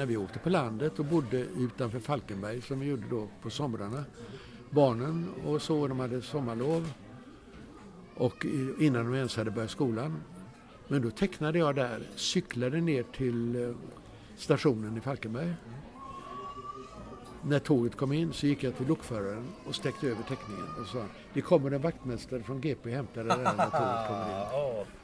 När vi åkte på landet och bodde utanför Falkenberg som vi gjorde då på somrarna. Barnen och så, de hade sommarlov och innan de ens hade börjat skolan. Men då tecknade jag där, cyklade ner till eh, stationen i Falkenberg. När tåget kom in så gick jag till lokföraren och sträckte över teckningen och sa det kommer en vaktmästare från GP och hämtar det där när tåget kommer in.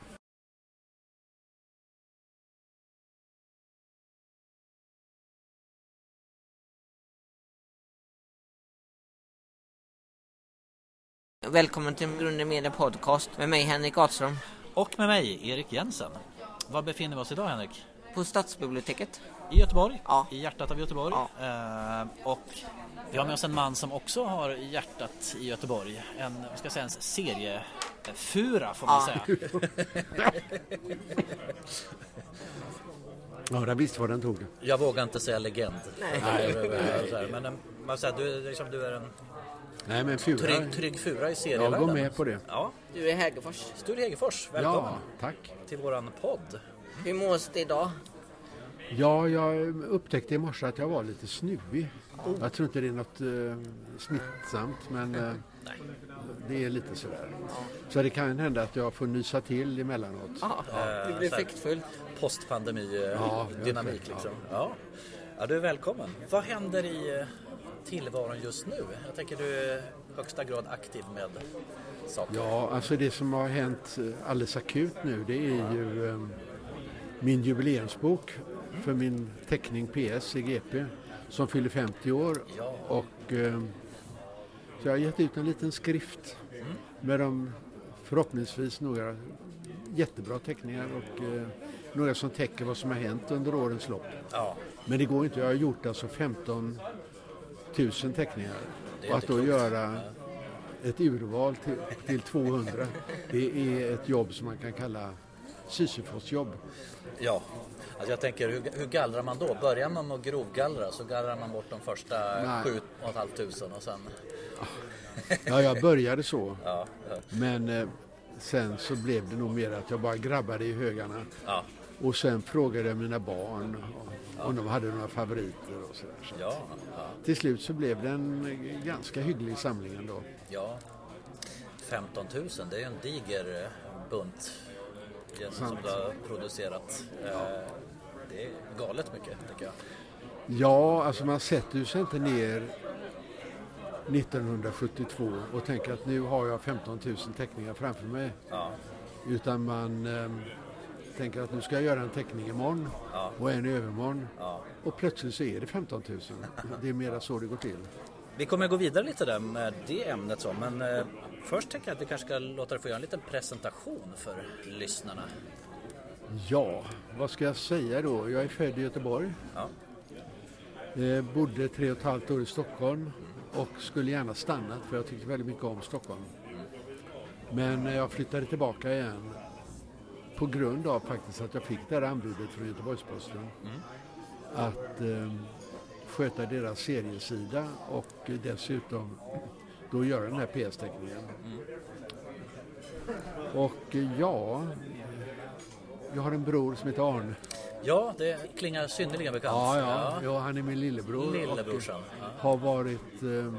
Välkommen till Grunden Media Podcast med mig Henrik Atström. Och med mig Erik Jensen. Var befinner vi oss idag Henrik? På Stadsbiblioteket. I Göteborg, Ja. i hjärtat av Göteborg. Ja. Eh, och vi har med oss en man som också har hjärtat i Göteborg. En, vad ska jag säga, en seriefura får man Ja. säga. Ja, jag visste vad den tog. Jag vågar inte säga legend. Nej. Nej. Men eh, man säger, du, är liksom, du är en Nej, men Fura. trygg, trygg fura i Jag serievärlden. går med på det. Ja, Du är Hägerfors. Sture Hegerfors, välkommen Ja, tack. till våran podd. Hur mås det idag? Ja, jag upptäckte i morse att jag var lite snuvig. Jag tror inte det är något eh, smittsamt, men eh, det är lite sådär. Så det kan hända att jag får nysa till emellanåt. Ja, det blir effektfullt. Postpandemi-dynamik Ja, liksom. Ja. ja, du är välkommen. Vad händer i eh, tillvaron just nu? Jag tänker du är högsta grad aktiv med saker. Ja, alltså det som har hänt eh, alldeles akut nu det är ju eh, min jubileumsbok för min teckning PS i GP som fyller 50 år. Ja. Och, eh, så jag har gett ut en liten skrift med de förhoppningsvis några jättebra teckningar och eh, några som täcker vad som har hänt under årens lopp. Ja, Men det går inte, jag har gjort alltså 15 000 teckningar. Och att då göra ett urval till, till 200, det är ett jobb som man kan kalla Sisyfos-jobb. ja. Alltså jag tänker, hur, hur gallrar man då? Börjar man med att grovgallra så gallrar man bort de första Nej. 7 500 och sen... Ja, jag började så, ja, men eh, sen så blev det nog mer att jag bara grabbade i högarna. ja, Och sen frågade jag mina barn om de hade några favoriter och sådär. Så ja, ja. till slut så blev det en ganska hygglig samling ändå. Ja, 15 000 det är ju en diger eh, bunt som Sant. du har producerat. Eh, Det är galet mycket tycker jag. Ja, alltså man sätter ju sig inte ner 1972 och tänker att nu har jag 15 000 teckningar framför mig. Ja, Utan man eh, tänker att nu ska jag göra en teckning imorgon Ja. och en i övermorgon. ja. Och plötsligt så är det 15 000. Det är mera så det går till. Vi kommer gå vidare lite där med det ämnet så, men eh, först tänker jag att vi kanske ska låta dig få göra en liten presentation för lyssnarna. Ja, vad ska jag säga då? Jag är född i Göteborg. Ja, Eh, bodde tre och ett halvt år i Stockholm och skulle gärna stannat för jag tyckte väldigt mycket om Stockholm. Men när jag flyttade tillbaka igen på grund av faktiskt att jag fick det här anbudet från Göteborgs-Posten att eh, sköta deras seriesida och dessutom då göra den här PS-teckningen. Och eh, ja, jag har en bror som heter Arne. ja det klingar synnerligen bekant. Ja, ja, ja, han är min lillebror. Lillebrorsan. Och har varit eh,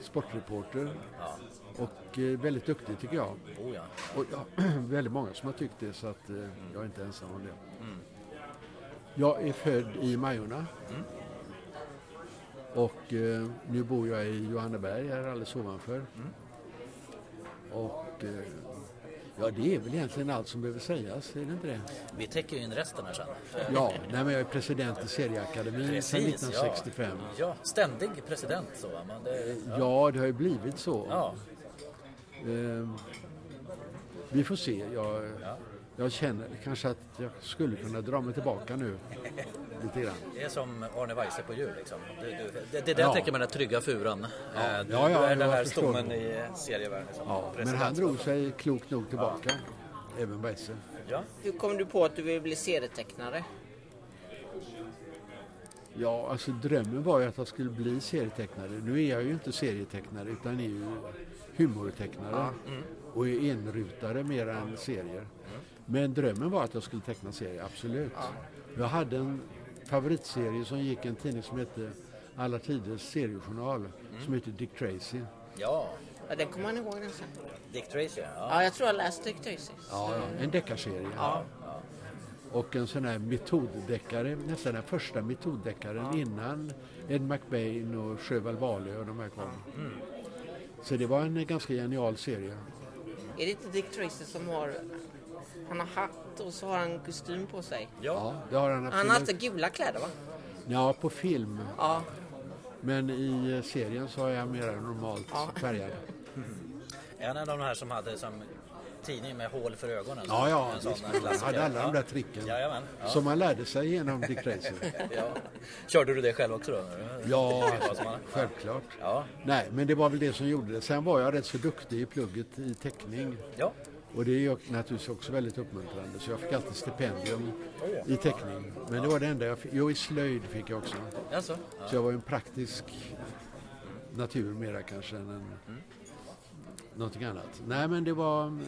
sportreporter Ja. Och eh, väldigt duktig tycker jag. Oh, ja. Och ja, väldigt många som har tyckt det så att eh, jag är inte ensam om det. Mm. Jag är född i Majorna. Mm. Och eh, nu bor jag i Johanneberg här alldeles ovanför. Mm. Och eh, ja, det är väl egentligen allt som behöver sägas, är det inte det? Vi täcker ju in resten här sen. Ja, nej, men jag är president i Serieakademin sedan Precis, 1965. Ja. ja, ständig president så. Men det, Ja, det har ju blivit så. ja. Ehm, vi får se. Jag, Ja. jag känner kanske att jag skulle kunna dra mig tillbaka nu. Lite grann. Det är som Arne Weise på jul liksom. Du, du, det, det är det Ja. tänker med den här trygga furan. Ja. Eh, Du, Ja, ja, du är den här stommen i serievärlden. Liksom. Ja, men han drog sig klokt nog tillbaka. Även Weise. Ja. Hur kom du på att du ville bli serietecknare? Ja, alltså drömmen var ju att jag skulle bli serietecknare. Nu är jag ju inte serietecknare utan är ju humortecknare. Och är enrutare mer än serier. Men drömmen var att jag skulle teckna serier, absolut. Jag hade en favoritserie som gick i en tidning som hette Alla Tiders seriejournal som heter Dick Tracy. Ja, Ja, den kommer man ihåg nästan. Dick Tracy. Ja. Ja, jag tror jag läst Dick Tracy. Ja, en deckarserie. Ja. Och en sån här metoddeckare, nästan den första metoddeckaren innan Ed McBain och Sjöwall Wahlöö och de här kom. Så det var en ganska genial serie. Är det inte Dick Tracy som har... Han har hatt och så har han kostym på sig. Ja, det har han Han har absolut. alltid gula kläder va? Ja, på film. Ja. Men i eh, serien så är jag mer normalt Ja. färgad. En av de här som hade som tidning med hål för ögonen. Ja, ja, visst. Han hade alla de där tricken. Jajamän. Ja. Som man lärde sig genom Dick Tracy. Ja. Körde du det själv också då? Ja, självklart. Ja. Nej, men det var väl det som gjorde det. Sen var jag rätt så duktig i plugget i teckning. Ja. Och det är ju naturligtvis också väldigt uppmuntrande. Så jag fick alltid stipendium i teckning. Men det var det enda jag fick. Jo, i slöjd fick jag också. Så jag var ju en praktisk natur mera kanske än en, någonting annat. Nej, men det var...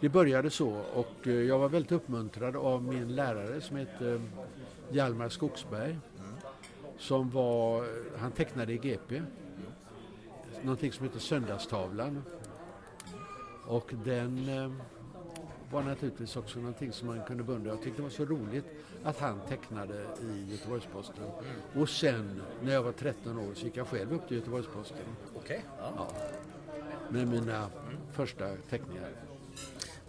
Det började så och eh, jag var väldigt uppmuntrad av min lärare som hette Hjalmar Skogsberg. Som var... Han tecknade i GP. Någonting som heter Söndagstavlan. Och den eh, var naturligtvis också någonting som man kunde beundra. Jag tyckte det var så roligt att han tecknade i Göteborgs-Posten. Och sen när jag var 13 år så gick jag själv upp till Göteborgs-Posten Okej. Ja. ja, med mina första teckningar.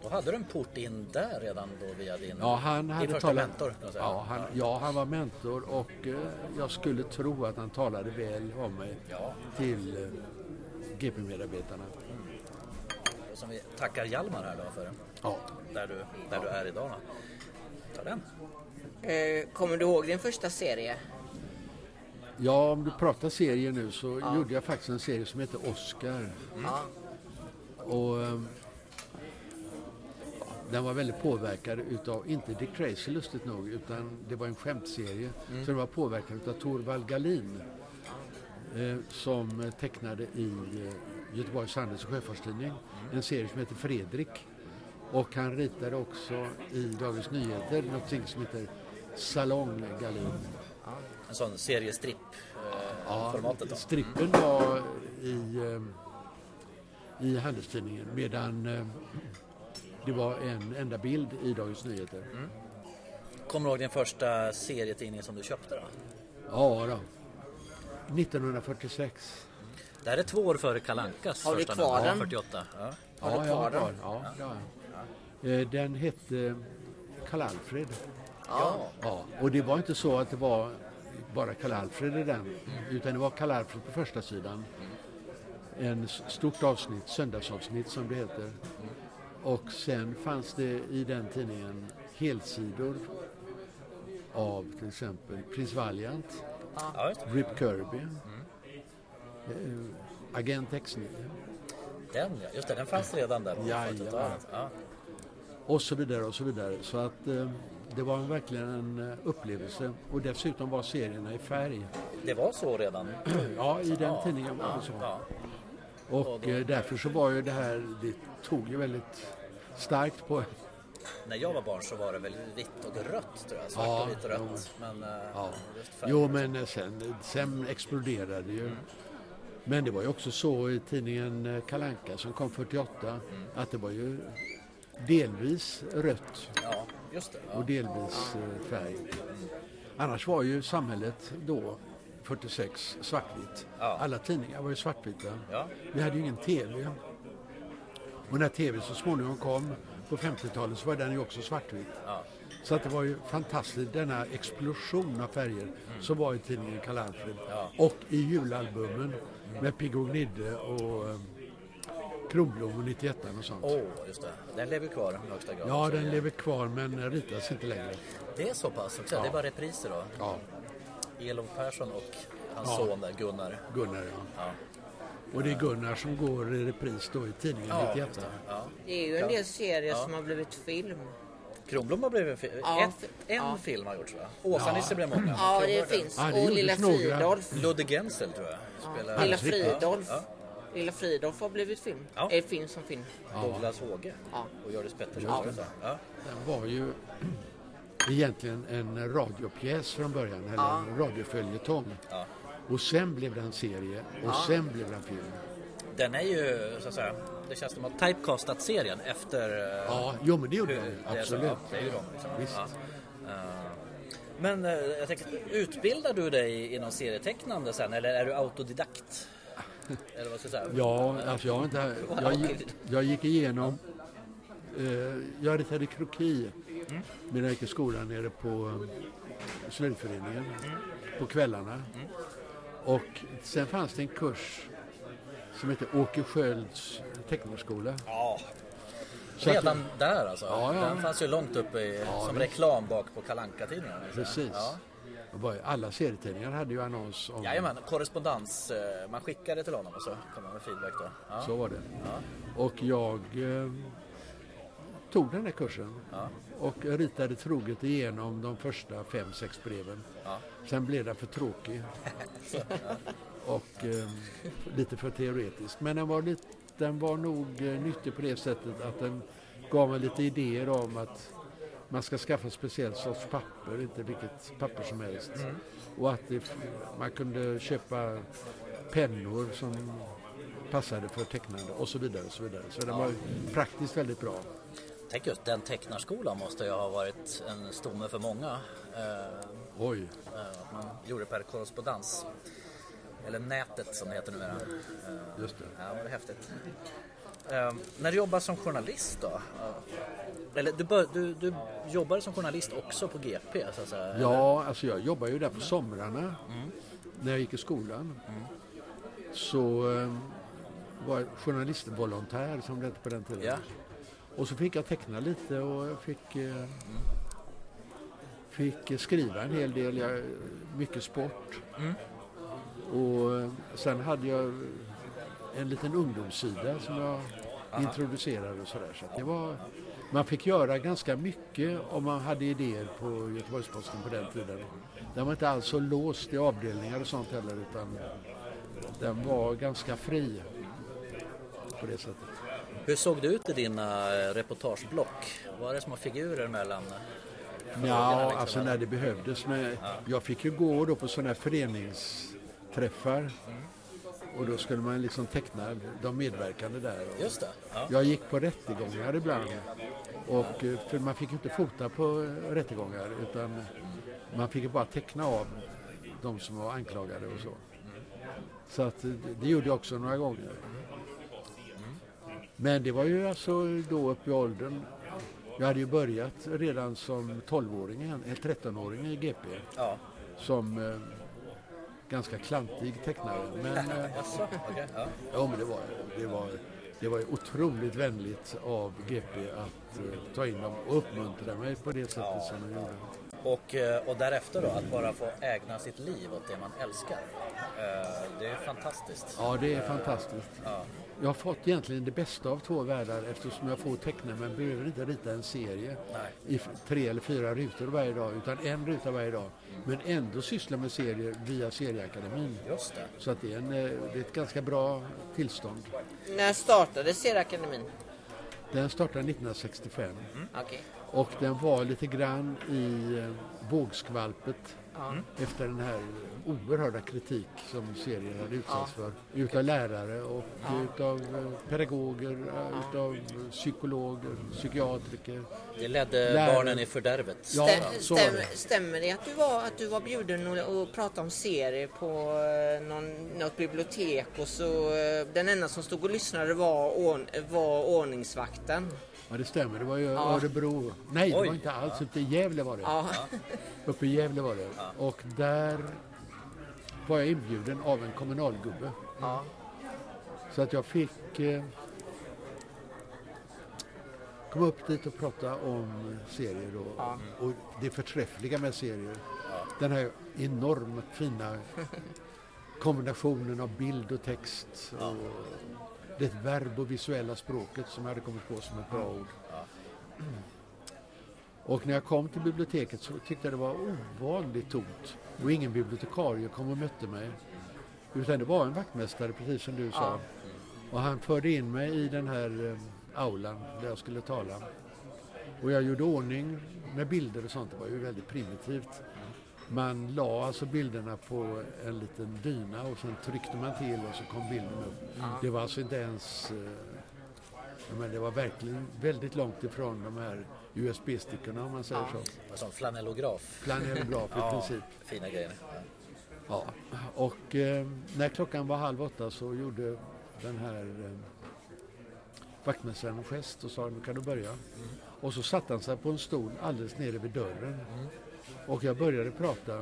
Då hade du en port in där redan då via din, Ja, han din hade första talat, mentor. ja, han, ja, han var mentor och eh, jag skulle tro att han talade väl om mig Ja. till eh, GP-medarbetarna. Och Som vi tackar Hjalmar här då för Ja. där du, där du är idag. Då. Ta den. Eh, kommer du ihåg din första serie? ja, om du pratar serier nu så gjorde jag faktiskt en serie som heter Oscar. Ja. Och ehm, den var väldigt påverkad utav, inte Dick Tracy lustigt nog, utan det var en skämtserie. Så den var påverkad utav Torvald Galin eh, som tecknade i eh, Göteborgs Handels och Sjöfartstidning en serie som heter Fredrik. Och han ritade också i Dagens Nyheter någonting som heter Salong Galin. En sån seriestripp eh, formatet då. Strippen var i, eh, i Handelstidningen medan eh, det var en enda bild i Dagens Nyheter. Kommer du ihåg din första serietidning som du köpte då? Ja då. 1946. Det här är två år före Kalankas Har du första kvar. Ja, den? 48. Ja. Har du ja, kvar den? Ja, jag. Eh, Den hette Karl-Alfred. Ja. Ja, och det var inte så att det var bara Karl-Alfred i den, utan det var Karl-Alfred på första sidan. En stort avsnitt, söndagsavsnitt som det heter. Och sen fanns det i den tidningen helsidor av till exempel Prins Valiant, Ja. Rip Kirby, eh, Agent X9 Den, ja. just det, den fanns redan där på. 40-talet. Ja. och så vidare och så vidare. Så att eh, det var verkligen en eh, upplevelse och dessutom var serierna i färg. Det var så redan. Ja, i den Ja, tidningen var det så. Och eh, därför så var ju det här, det tog ju väldigt starkt på När jag var barn så var det väl vitt och rött tror jag. Svart Ja, och vitt och jo. rött. Men eh, Ja. Jo, men eh, sen, sen exploderade det ju. Men det var ju också så i tidningen Kalanka som kom 48 att det var ju delvis rött Ja, just det. Ja. och delvis färg. Annars var ju samhället då 46 svartvitt. Ja. Alla tidningar var ju svartvita. Ja. Vi hade ju ingen TV. Och när TV så småningom kom på 50-talet så var den ju också svartvit. Ja. Så att det var ju fantastiskt, denna explosion av färger som var i tidningen Karl-Alfred. Ja. Och i julalbumen med Pigg och Gnidde och um, Kronblom och 91 och sånt. Åh, just det. Den lever kvar i högsta grad. Ja, den lever kvar men ritas inte längre. Det är så pass också. Ja. Det var repriser då. Ja, Elof Persson och hans Ja. son där, Gunnar. Gunnar ja. Ja. Och det är Gunnar som går i repris då i tidningen Ja, 91. just det. Ja. Det är ju en del serier som har blivit film. Kronblom har blivit en film. Ja, Ett, en ja. film har gjorts va? Åsa-Nisse blev många. Ja, det Kronblom- finns. Ja, det och Lilla. Fridolf. Ludde Gensel tror jag. Spelar Lilla. Fridolf. Ja. Lilla Fridolf har blivit film. Ja. Är film som film. Douglas Håge Ja. och Hjördis Pettersson. Ja. Ja. Ja. Den var ju egentligen en radiopjäs från början, eller Ja. en radioföljetong. Ja. Och sen blev det en serie och sen blev det en film. Den är ju så att säga, det känns som att typecastat serien efter eh, Ja, jo men det gjorde hur- de. det är så- Absolut. ja, det är ju de. Liksom. Visst. Ja. Eh, Men eh, jag tänker, utbildar du dig inom serietecknande sen eller är du autodidakt? Eller vad ska jag säga? Ja, alltså jag inte... Jag, gick- jag gick igenom... Eh, jag ritade kroki gick i skolan nere på eh, slöjdföreningen på kvällarna. Och sen fanns det en kurs som heter Åke Skölds tecknarskola. Ja. Så att- Redan där alltså? Ja, ja. Den fanns ju långt uppe i, som reklam bak på kalanka tidningen Precis. Ja. Och bara- Alla serietidningar hade ju annons om... Jajamän, korrespondens. eh, Man skickade till honom och så kom han med feedback då. Ja. Så var det. Och jag eh, tog den här kursen Ja. Och ritade troget igenom de första fem, sex breven. Ja. Sen blev den för tråkig och eh, lite för teoretisk. Men den var, lite, den var nog eh, nyttig på det sättet att den gav mig lite idéer om att man ska skaffa ett speciellt sorts papper, inte vilket papper som helst. Och att det, man kunde köpa pennor som passade för tecknande och så vidare. Och så vidare. så den var praktiskt väldigt bra. Tänk just den tecknarskolan måste ju ha varit en stomme för många. Eh, Oj, eh, Att man gjorde per korrespondens. Eller nätet som det heter numera. Eh, just det. Ja, det var häftigt. Eh, när du jobbar som journalist då? Eller du, bör, du, du jobbade som journalist också på GP så att säga? eller? Ja, alltså jag jobbade ju där på somrarna när jag gick i skolan. Så eh, var jag journalistvolontär som det hette på den tiden. Ja. Och så fick jag teckna lite och fick, eh, fick skriva en hel del, jag, mycket sport. Och eh, sen hade jag en liten ungdomssida som jag introducerade och sådär. Så det var, man fick göra ganska mycket om man hade idéer på Göteborgs-Posten på den tiden. Den var inte alls så låst i avdelningar och sånt heller utan den var ganska fri på det sättet. Hur såg det ut i dina eh, reportageblock? Var det små figurer mellan? Ja, liksom, alltså när det behövdes. Men jag fick ju gå då på sådana här föreningsträffar. Och då skulle man liksom teckna de medverkande där. Just det. Ja. Jag gick på rättegångar ibland. Och, eh, för man fick ju inte fota på eh, rättegångar utan man fick ju bara teckna av de som var anklagade och så. Så att eh, det gjorde jag också några gånger. Men det var ju alltså då upp i åldern. Jag hade ju börjat redan som 12-åring, eller 13-åring i GP. ja. Som eh, ganska klantig tecknare. Men, eh, okej. Ja. ja, men det var det. Var, det var otroligt vänligt av GP att eh, ta in dem och uppmuntra mig på det sättet som de gjorde. Och, eh, och därefter då, att bara få ägna sitt liv åt det man älskar. Eh, Det är fantastiskt. Ja, det är fantastiskt. Ja. Jag har fått egentligen det bästa av två världar eftersom jag får teckna men behöver inte rita en serie Nej. i tre eller fyra rutor varje dag utan en ruta varje dag. Men ändå syssla med serier via Serieakademin. Just det. Så att det är, en, eh, det är ett ganska bra tillstånd. När startade Serieakademin? Den startade 1965 Okej. och den var lite grann i eh, vågskvalpet Ja. efter den här oerhörda kritik som serien hade utsatts för. Utav lärare och utav eh, pedagoger, eh, utav psykologer, psykiatriker. Det ledde Lärare. barnen i fördärvet. Ja, Stäm, det. stämmer det att du var, att du var bjuden och, och pratade om serier på eh, någon, något bibliotek och så den enda som stod och lyssnade var, var ordningsvakten? Ja, det stämmer. Det var ju Ja. Örebro. Nej, det Oj. var inte alls. Uppe i Gävle var det. Ja. Uppe i Gävle var det. Och där var jag inbjuden av en kommunalgubbe. ja. Så att jag fick eh, komma upp dit och prata om serier då. Ja. Och det förträffliga med serier. Den här enormt fina kombinationen av bild och text. Och det verb och visuella språket som jag hade kommit på som ett bra ord. Och när jag kom till biblioteket så tyckte jag det var ovanligt tomt. Och ingen bibliotekarie kom och mötte mig. Utan det var en vaktmästare, precis som du sa. Ja. Och han förde in mig i den här eh, aulan där jag skulle tala. Och jag gjorde ordning med bilder och sånt. Det var ju väldigt primitivt. Man la alltså bilderna på en liten dyna och sen tryckte man till och så kom bilden upp. Det var alltså inte ens... eh, Men det var verkligen väldigt långt ifrån de här USB-stickorna om man säger så. Som flanellograf. Flanellograf i Ja, princip. fina grejer. Ja. Ja. Och eh, när klockan var halv åtta så gjorde den här eh, vaktmästaren en gest och sa nu kan du börja. Och så satte han sig på en stol alldeles nere vid dörren. Och jag började prata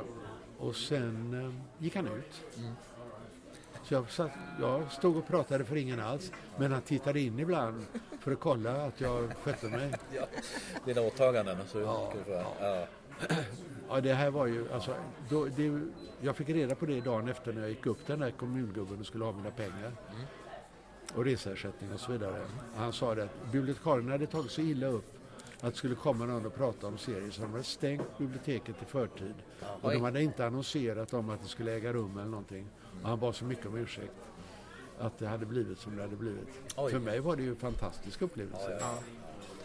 och sen eh, gick han ut. Så jag, satt, jag stod och pratade för ingen alls men han tittade in ibland för att kolla att jag skötte mig. Ja. Dina åtaganden. Så Ja, du få- ja. Ja, det här var ju, alltså, då, det, jag fick reda på det dagen efter när jag gick upp den där kommungubben och skulle ha mina pengar. Och reseersättning och så vidare. Han sa det att bibliotekarierna hade tagit så illa upp att det skulle komma någon och prata om serier så de hade stängt biblioteket i förtid. Och de hade inte annonserat om att det skulle äga rum eller någonting. Och han bad så mycket om ursäkt att det hade blivit som det hade blivit. Oj. För mig var det ju en fantastisk upplevelse.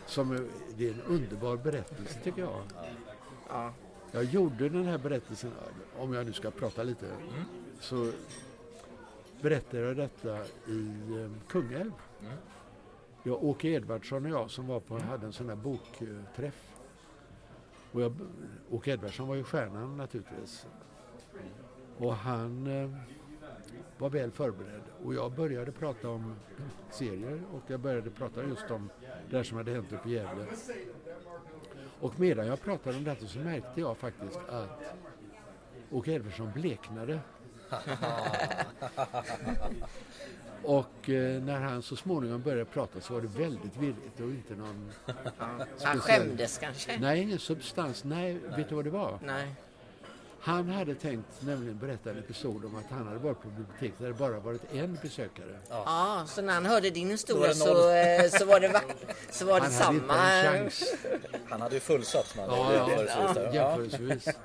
Som, eh, det är en underbar berättelse tycker jag. Ja. Jag gjorde den här berättelsen, om jag nu ska prata lite, så berättade jag detta i eh, Kungälv. Det var Åke Edvardsson och jag som var på, hade en sån här bokträff. Och jag, Åke Edvardsson var ju stjärnan naturligtvis. Och han eh, var väl förberedd. Och jag började prata om serier och jag började prata just om det här som hade hänt uppe i Gävle. Och medan jag pratade om detta så märkte jag faktiskt att Åke Edvardsson bleknade. och eh, när han så småningom började prata så var det väldigt virrigt och inte någon... Han skämdes kanske? Nej, ingen substans. Nej, vet du vad det var? Nej. Han hade tänkt nämligen berätta en episod om att han hade varit på biblioteket där det bara varit en besökare. Ja, så när han hörde din historia det så, eh, så var det, va- så var det Han hade inte samma... en chans. Han hade ju fullsatt man Ja, ja, jämförelsevis. Ja. jämförelsevis.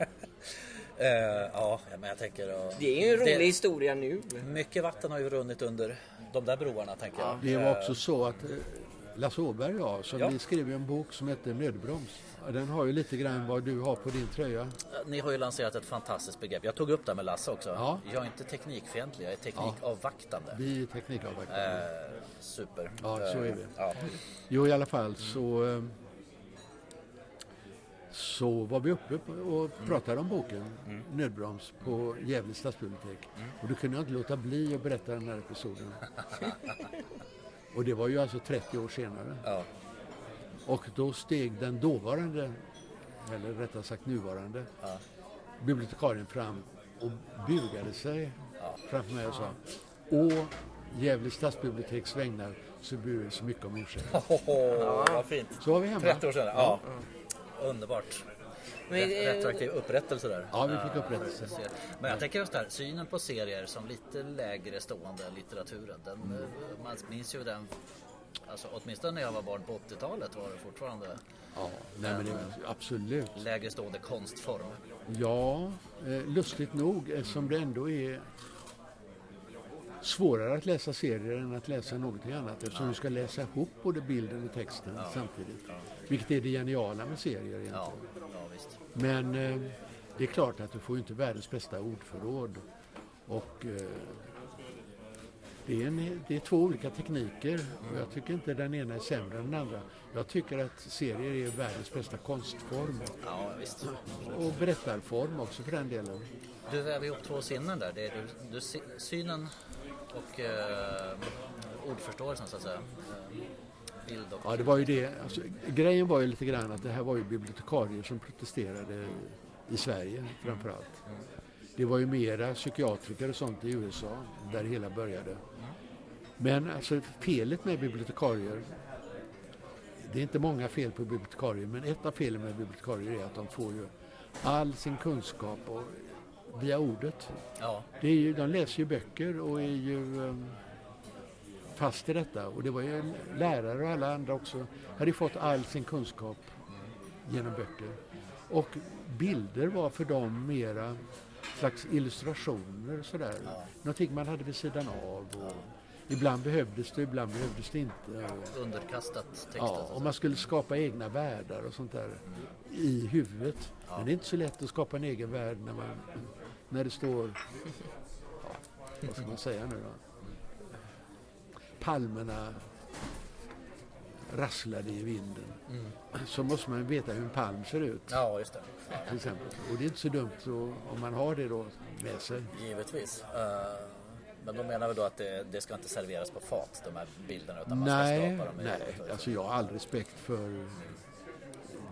Eh, ja, men jag tänker... och- Det är ju en rolig Det- historia nu. Mycket vatten har ju runnit under de där broarna, tänker jag. Det var också så att eh, Lasse Åberg jag, som Ja. vi skrev en bok som heter Nödbroms. Ja, Den har ju lite grann vad du har på din tröja. Ni har ju lanserat ett fantastiskt begrepp. Jag tog upp det med Lasse också. Ja. Jag är inte teknikfientlig, jag är teknikavvaktande. Vi är teknikavvaktare. Eh, super. Ja, så är vi. Ja. Jo, i alla fall så, eh, så var vi uppe och pratade om boken Nödbroms på Gävle stadsbibliotek. Och då kunde jag inte låta bli att berätta den här episoden. och det var ju alltså 30 år senare. Ja. Och då steg den dåvarande, eller rättare sagt nuvarande, Ja. bibliotekarien fram och bugade sig framför mig och sa Å Gävle stadsbiblioteks vägnar så ber vi så mycket om ursäkt. Hoho, vad fint. Så var vi hemma. 30 år sedan. Ja. Underbart. Men, eh, Retroaktiv upprättelse där. Ja, vi fick upprättelse. Men jag tänker just där, synen på serier som lite lägre stående litteraturen. Den, eh, man minns ju den, alltså, åtminstone när jag var barn på 80-talet var det fortfarande Ja, nej men det, absolut. lägre stående konstform. Ja, eh, lustigt nog eftersom det ändå är svårare att läsa serier än att läsa någonting annat eftersom du ska läsa ihop både bilden och texten samtidigt. Vilket är det geniala med serier egentligen. Ja, ja visst. Men eh, det är klart att du får inte världens bästa ordförråd. Och eh, det, är en, det är två olika tekniker och jag tycker inte den ena är sämre än den andra. Jag tycker att serier är världens bästa konstform Ja, visst. och berättarform också för den delen. Du väver ihop två sinnen där. Det är du, du, sy- synen och eh, ordförståelsen så att säga. Bild och... Ja, det var ju det. Alltså, grejen var ju lite grann att det här var ju bibliotekarier som protesterade i Sverige framför allt. Det var ju mera psykiatriker och sånt i USA där det hela började. Men alltså felet med bibliotekarier, det är inte många fel på bibliotekarier, men ett av felen med bibliotekarier är att de får ju all sin kunskap och, via ordet. Ja, Det är ju, de läser ju böcker och är ju um, fast i detta. Och det var ju lärare och alla andra också. Hade ju fått all sin kunskap genom böcker. Och bilder var för dem mera slags illustrationer sådär. Någonting man hade vid sidan av. Och Ibland behövdes det, ibland behövdes det inte. Och, Underkastat texten. ja, och man skulle skapa egna världar och sånt där i huvudet. Men det är inte så lätt att skapa en egen värld när, man, när det står... Ja, vad ska man säga nu då? Palmerna rasslade i vinden. Så måste man veta hur en palm ser ut. Ja, just det. Till exempel. Och det är inte så dumt så, om man har det då med sig. Givetvis. Eh, Men då menar vi då att det, det ska inte serveras på fat, de här bilderna, utan man Nej, ska skapa dem i nej. Alltså jag har all respekt för...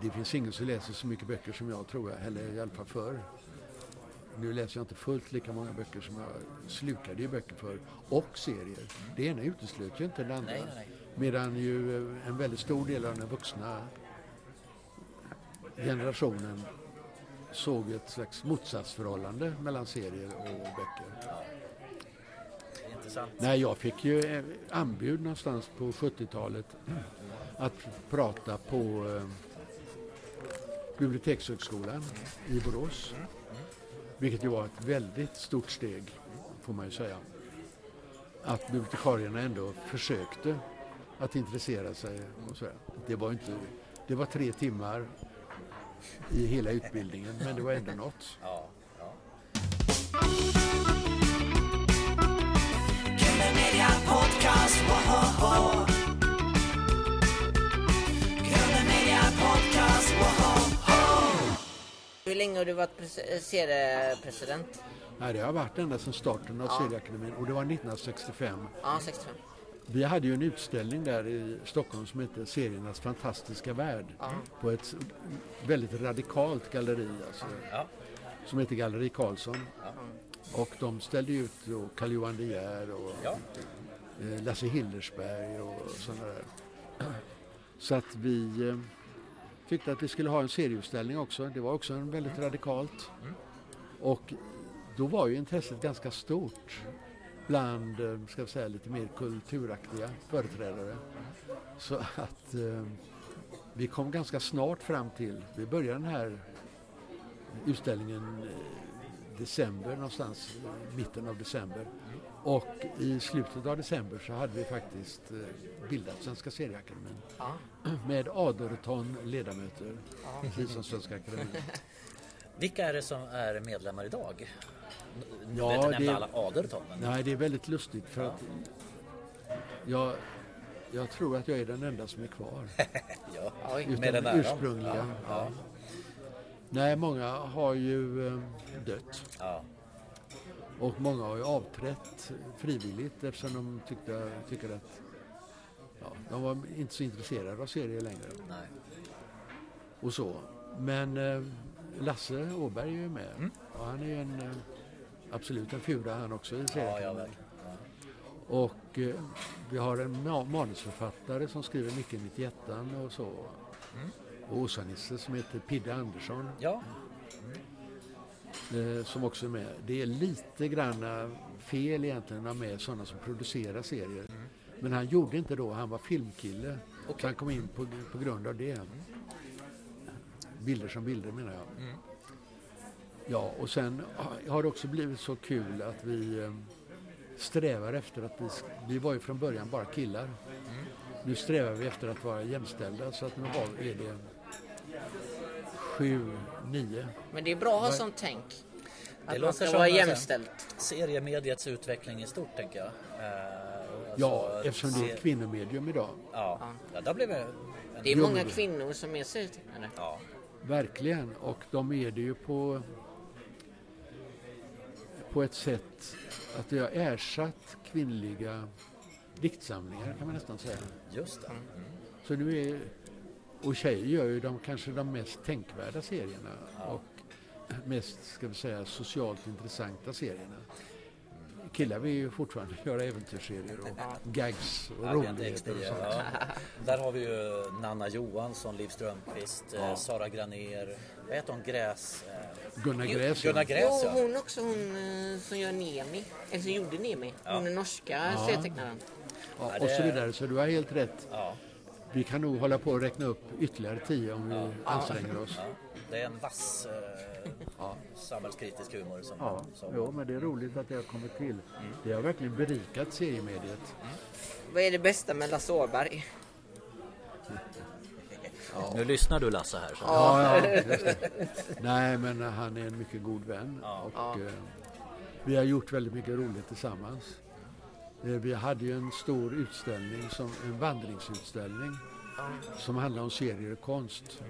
Det finns ingen som läser så mycket böcker som jag tror jag, eller i alla fall förr. Nu läser jag inte fullt lika många böcker som jag slukade ju böcker för och serier. Det ena utesluter ju inte det andra. Nej, nej. Medan ju eh, en väldigt stor del av den vuxna generationen såg ett slags motsatsförhållande mellan serier och böcker. Intressant. Nej, jag fick ju eh, anbud någonstans på 70-talet att prata på eh, Bibliotekshögskolan i Borås. Vilket ju var ett väldigt stort steg, får man ju säga. Att bibliotekarierna ändå försökte att intressera sig. Och så. Det var inte, det var tre timmar i hela utbildningen, men det var ändå något. Ja, ja. Podcast, länge har du varit eh, seriepresident? Nej, det har varit ända sedan starten av Serieakademin och det var 1965. Ja, 65. Vi hade ju en utställning där i Stockholm som hette Seriernas fantastiska värld. På ett väldigt radikalt galleri alltså, Ja. som heter Galleri Karlsson. Och de ställde ut då Carl-Johan De Geer och Ja. eh, Lasse Hillersberg och sådana där. Så att vi eh, tyckte att vi skulle ha en serieutställning också. Det var också en väldigt radikalt. Och då var ju intresset ganska stort bland, eh, ska vi säga, lite mer kulturaktiga företrädare. Så att eh, vi kom ganska snart fram till, vi började den här utställningen eh, december någonstans, eh, mitten av december. Och i slutet av december så hade vi faktiskt eh, bildat Svenska Serieakademin med aderton ledamöter, precis som Svenska Akademin. Vilka är det som är medlemmar idag? Nu Ja, nämnde det- alla aderton, men Nej, det är väldigt lustigt för att jag, jag tror att jag är den enda som är kvar. ja. Utan med den ursprungliga. Ja, Ja. Nej, många har ju eh, dött. ja. Och många har ju avträtt frivilligt eftersom de tyckte, tycker att ja, de var inte så intresserade av serier längre. Nej. Och så. Men eh, Lasse Åberg är ju med. Mm. Ja, han är ju en, eh, absolut en fura han också i serien. ja. Ja. Och eh, vi har en ma- manusförfattare som skriver mycket i 91 och så. Mm. Och Åsa-Nisse som heter Pidde Andersson ja, eh, som också är med. Det är lite grann fel egentligen att ha med sådana som producerar serier. Men han gjorde inte då, han var filmkille. Mm. Så han kom in på, på grund av det. Bilder som bilder menar jag. Mm. Ja, och sen har- det också blivit så kul att vi eh, strävar efter att vi, vi var ju från början bara killar. Mm. Nu strävar vi efter att vara jämställda så att nu har, är det sju, nio. Men det är bra att ha sånt tänk. Att man låter ska vara jämställt. seriemediets utveckling i stort tänker jag. Eh, Ja, alltså, eftersom det är ett kvinnomedium idag. Ja, ja där blev det... Det är många kvinnor som är serietecknare. Ja, Verkligen. Och de är det ju på, på ett sätt att det har ersatt kvinnliga diktsamlingar kan man nästan säga. just det. Så nu är, och tjejer gör ju de, kanske de mest tänkvärda serierna och mest, ska vi säga, socialt intressanta serierna. Killar vill ju fortfarande göra äventyrsserier och gags och roligheter och X10, sånt. ja. Där har vi ju Nanna Johansson, Liv Strömquist, eh, Sara Graner, vad heter hon, Gräs? Eh, Gunnar Gräs, ja. Gunnar Gräs Jo, ja. hon också, hon eh, som gör Nemi. Eller som gjorde Nemi. Hon är norska serietecknaren. Ja, Ja, och så vidare. Så du har helt rätt. ja. Vi kan nog hålla på och räkna upp ytterligare tio om vi anstränger oss. Det är en vass eh, samhällskritisk humor som... Ja, som jo, men det är roligt att det har kommit till. Det har verkligen berikat seriemediet. Vad är det bästa med Lasse Åberg? Nu lyssnar du Lasse här. Så. Ja, ja. Nej, men han är en mycket god vän. Och, eh, vi har gjort väldigt mycket roligt tillsammans. Eh, vi hade ju en stor utställning, som, en vandringsutställning som handlar om serier och konst.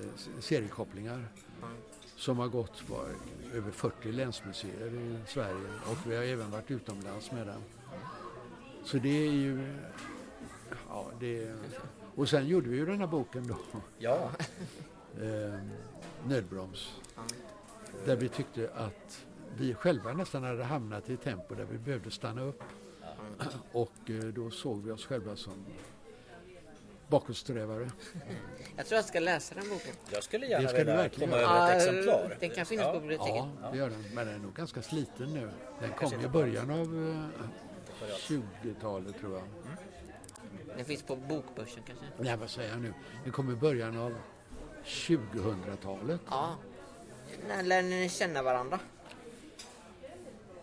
Eh, seriekopplingar som har gått på över 40 länsmuseer i Sverige och vi har även varit utomlands med den. Så det är ju... Ja, det, och sen gjorde vi ju den här boken då Ja, eh, nödbroms. Där vi tyckte att vi själva nästan hade hamnat i ett tempo där vi behövde stanna upp. Och eh, då såg vi oss själva som bakåtsträvare. Jag tror jag ska läsa den boken. jag skulle Det gärna ska du vilja verkligen komma göra. över ett exemplar. Den kan finnas Ja. på biblioteket. Ja, det gör den. Men den är nog ganska sliten nu. Den kom i början av eh, 20-talet tror jag. Den finns på bokbörsen kanske. Nej, vad säger jag nu? Den kom i början av 2000-talet. Ja. När lär ni känna varandra?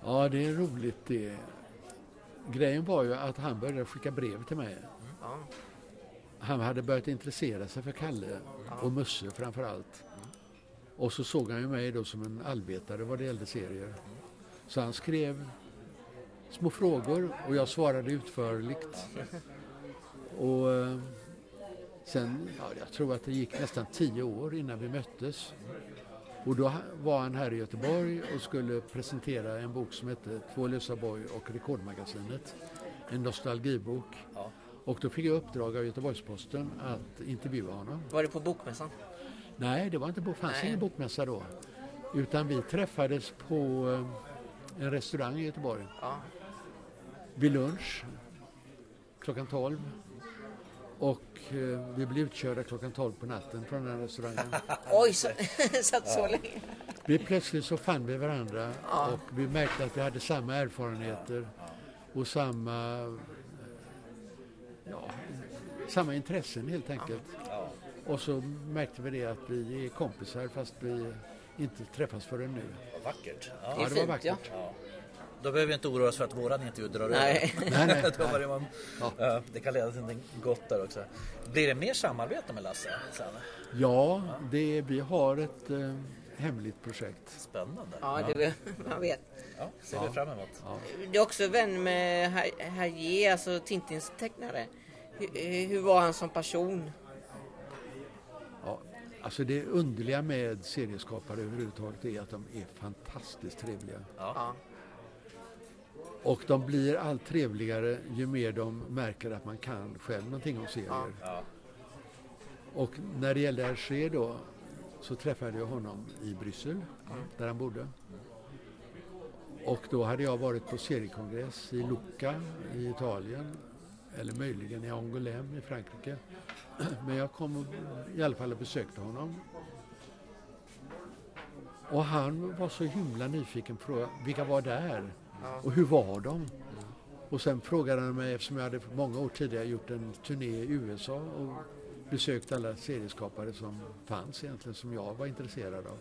Ja, det är roligt det. Grejen var ju att han började skicka brev till mig. Ja. Han hade börjat intressera sig för Kalle och Musse framför allt. Och så såg han ju mig då som en allvetare vad det gällde serier. Så han skrev små frågor och jag svarade utförligt. Och eh, sen, ja, jag tror att det gick nästan tio år innan vi möttes. Och då var han här i Göteborg och skulle presentera en bok som hette Två lösa boj och Rekordmagasinet. En nostalgibok. Ja. Och då fick jag uppdrag av Göteborgs-Posten att intervjua honom. Var det på bokmässan? Nej, det var inte bok, fanns Nej. ingen bokmässa då. Utan vi träffades på eh, en restaurang i Göteborg. Ja. Vid lunch klockan 12. Och eh, vi blev utkörda klockan 12 på natten från den restaurangen. Oj, så, satt så länge. Vi plötsligt så fann vi varandra och vi märkte att vi hade samma erfarenheter och samma, ja, samma intressen helt enkelt. Ja. Och så märkte vi det att vi är kompisar fast vi inte träffas förrän nu. Vad vackert. Ja. Ja, det var vackert. ja. Då behöver vi inte oroa oss för att våran intervju drar Nej. över. Nej, nej, nej. det, man, Ja. ja, det kan leda till någonting gott där också. Blir det mer samarbete med Lasse sen? Ja, det, vi har ett eh, hemligt projekt. Spännande. Ja, det man vet. Ja, ser vi fram emot. Du är också vän med Her- Hergé, alltså Tintins tecknare. Hur, hur var han som person? Ja, alltså det underliga med serieskapare överhuvudtaget är att de är fantastiskt trevliga. Ja. Och de blir allt trevligare ju mer de märker att man kan själv någonting om serier. Ja. Och när det gällde Hergé då så träffade jag honom i Bryssel där han bodde. Och då hade jag varit på seriekongress i Lucca i Italien eller möjligen i Angoulême i Frankrike. Men jag kom i alla fall och besökte honom. Och han var så himla nyfiken på fråga, vilka var där? Och hur var de? Och sen frågade han mig, eftersom jag hade många år tidigare gjort en turné i USA och besökt alla serieskapare som fanns egentligen, som jag var intresserad av.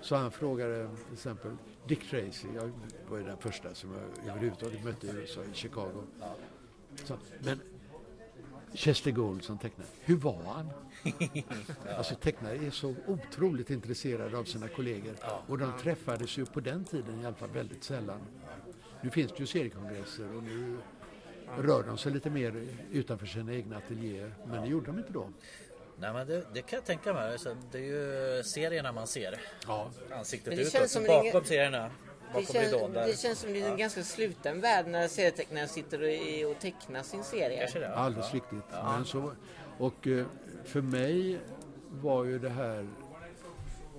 Så han frågade till exempel Dick Tracy, jag var ju den första som jag överhuvudtaget mötte i USA, i Chicago. Så, men Chester Gould som tecknare, hur var han? Alltså tecknare är så otroligt intresserade av sina kollegor och de träffades ju på den tiden i alla fall väldigt sällan. Nu finns det ju seriekongresser och nu rör de sig lite mer utanför sina egna ateljéer, men det gjorde de inte då. Nej, men det, det kan jag tänka mig. Alltså, det är ju serierna man ser. Ja, Ansiktet Men det utåt. som det bakom är ingen- serierna. Det känns, ridån där. det känns som det är en ganska sluten värld när serietecknare sitter och, i- och tecknar sin serie. Kanske det. alldeles riktigt. Men så, och eh, för mig var ju det här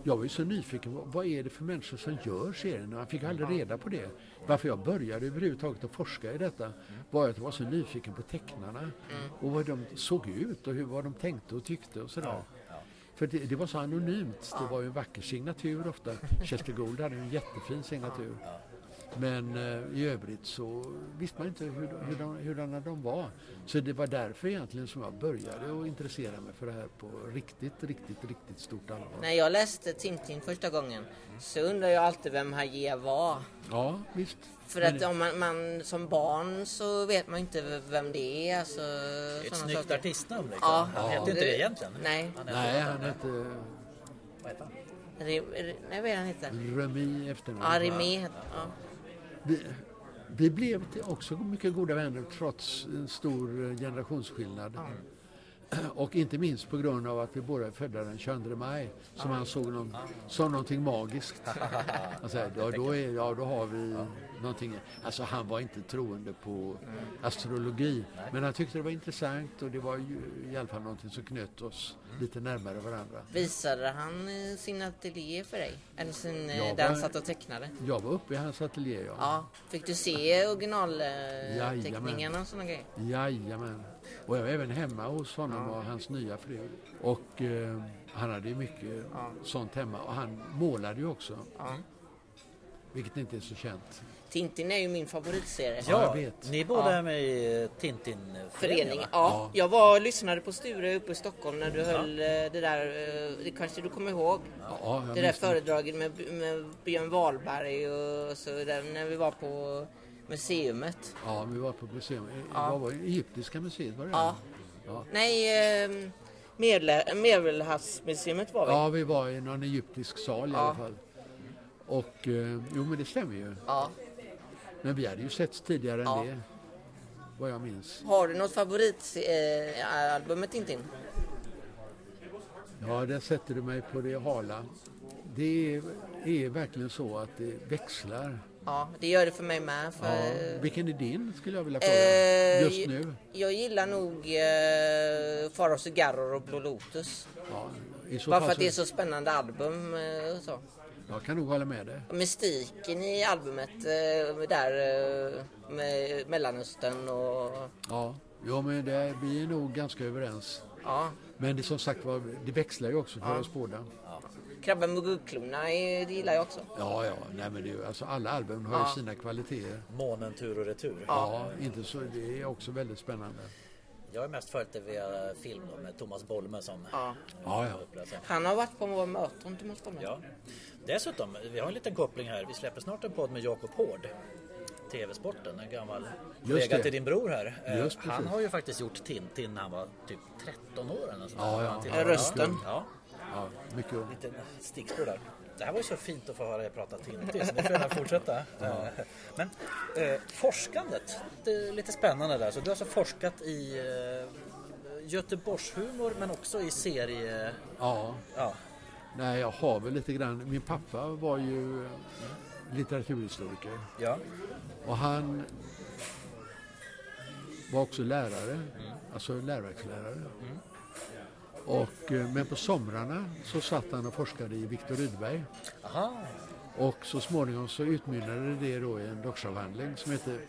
jag var ju så nyfiken, vad- vad är det för människor som gör serierna? Man fick aldrig reda på det. Varför jag började överhuvudtaget att forska i detta var att jag var så nyfiken på tecknarna och vad de såg ut och hur, vad de tänkte och tyckte och sådär. För det, det var så anonymt. Det var ju en vacker signatur ofta. Chester Gould hade en jättefin signatur. Men eh, i övrigt så visste man inte hur, hur de, hurdana de var. Så det var därför egentligen som jag började att intressera mig för det här på riktigt, riktigt, riktigt stort allvar. När jag läste Tintin första gången så undrade jag alltid vem Haje var. Ja, visst. För att om man, man som barn så vet man inte vem det är. Alltså, Det är ett snyggt saker. artistnamn liksom. Ja. Han heter Ja. inte det egentligen. Nej. Han heter Nej, han hette Vad heter han? Re, re, nej, vad är han heter? Remi efternamn. Ja, Remé heter ja. Vi, vi blev också mycket goda vänner trots en stor eh, generationsskillnad. Och inte minst på grund av att vi båda är födda den 22 maj som han såg någon, som någonting magiskt. Säger, ja, då är, ja, då har vi någonting. Alltså han var inte troende på astrologi men han tyckte det var intressant och det var ju i alla fall någonting som knöt oss lite närmare varandra. Visade han eh, sin ateljé för dig? Eller sin, eh, Ja, där han satt och tecknade? Jag var uppe i hans ateljé. Ja. Ja. Fick du se originalteckningarna Jajamän. och sådana grejer? Jajamän. Och jag var även hemma hos honom och hans nya fru. Och eh, han hade ju mycket sånt hemma. Och han målade ju också. Ja. Vilket inte är så känt. Tintin är ju min favoritserie. Ja, jag Ja, vet. ni båda Ja. är med i Tintin-föreningen? Ja, Ja. jag var och lyssnade på Sture uppe i Stockholm när du höll eh, det där, eh, det kanske du kommer ihåg? Ja, Det där föredraget med, med Björn Wahlberg och så där när vi var på museumet. Ja, vi var på museum. Ja. Vad var det? Egyptiska museet var det? Ja. Ja. Nej, eh, Medelhavsmuseet var vi. Ja, vi var i någon egyptisk sal i Ja. alla fall. Och eh, jo, men det stämmer ju. Ja. Men vi hade ju setts tidigare Ja. än det. Vad jag minns. Har du något favoritalbum eh, Tintin? Ja, där sätter du mig på det hala. Det är, är verkligen så att det växlar. Ja, det gör det för mig med. För, Ja. Vilken är din skulle jag vilja fråga? Eh, Just nu? Jag gillar nog eh, Faro Cigarror och Blå Lotus. Ja, Bara för att det är så, spännande album. eh, så. Jag kan nog hålla med dig. Mystiken i albumet eh, där eh, med Mellanöstern och Ja, jo, men det, vi är nog ganska överens. ja, Men det som sagt var, det växlar ju också för oss båda. Krabben med guldklorna det gillar jag också. Ja, ja, nej men det, är ju- alltså alla album har Ja. ju sina kvaliteter. Månen tur och retur. Ja, inte så, det är också väldigt spännande. Jag är mest följt det via film då, med Thomas Bolme som Ja. Ja, ja. Han har varit på våra möten, Thomas Bolme. Ja. Dessutom, vi har en liten koppling här. Vi släpper snart en podd med Jakob Hård. TV-sporten, en gammal kollega till din bror här. Eh, Just precis. han har ju faktiskt gjort Tintin när han var typ 13 år eller nåt sånt. Ja, ja. Rösten. Ja, Ja, mycket. lite stickspår där. Det här var ju så fint att få höra er prata Tintin, så ni får gärna fortsätta. Eh, Men eh, forskandet, det är lite spännande där. Så du har alltså forskat i eh, Göteborgshumor men också i serie... Ja, Ja, nej jag har väl lite grann. Min pappa var ju eh, litteraturhistoriker. ja. Och han var också lärare, alltså läroverkslärare. Och, eh, men på somrarna så satt han och forskade i Viktor Rydberg. Aha. Och så småningom så utmynnade det då i en doktorsavhandling som heter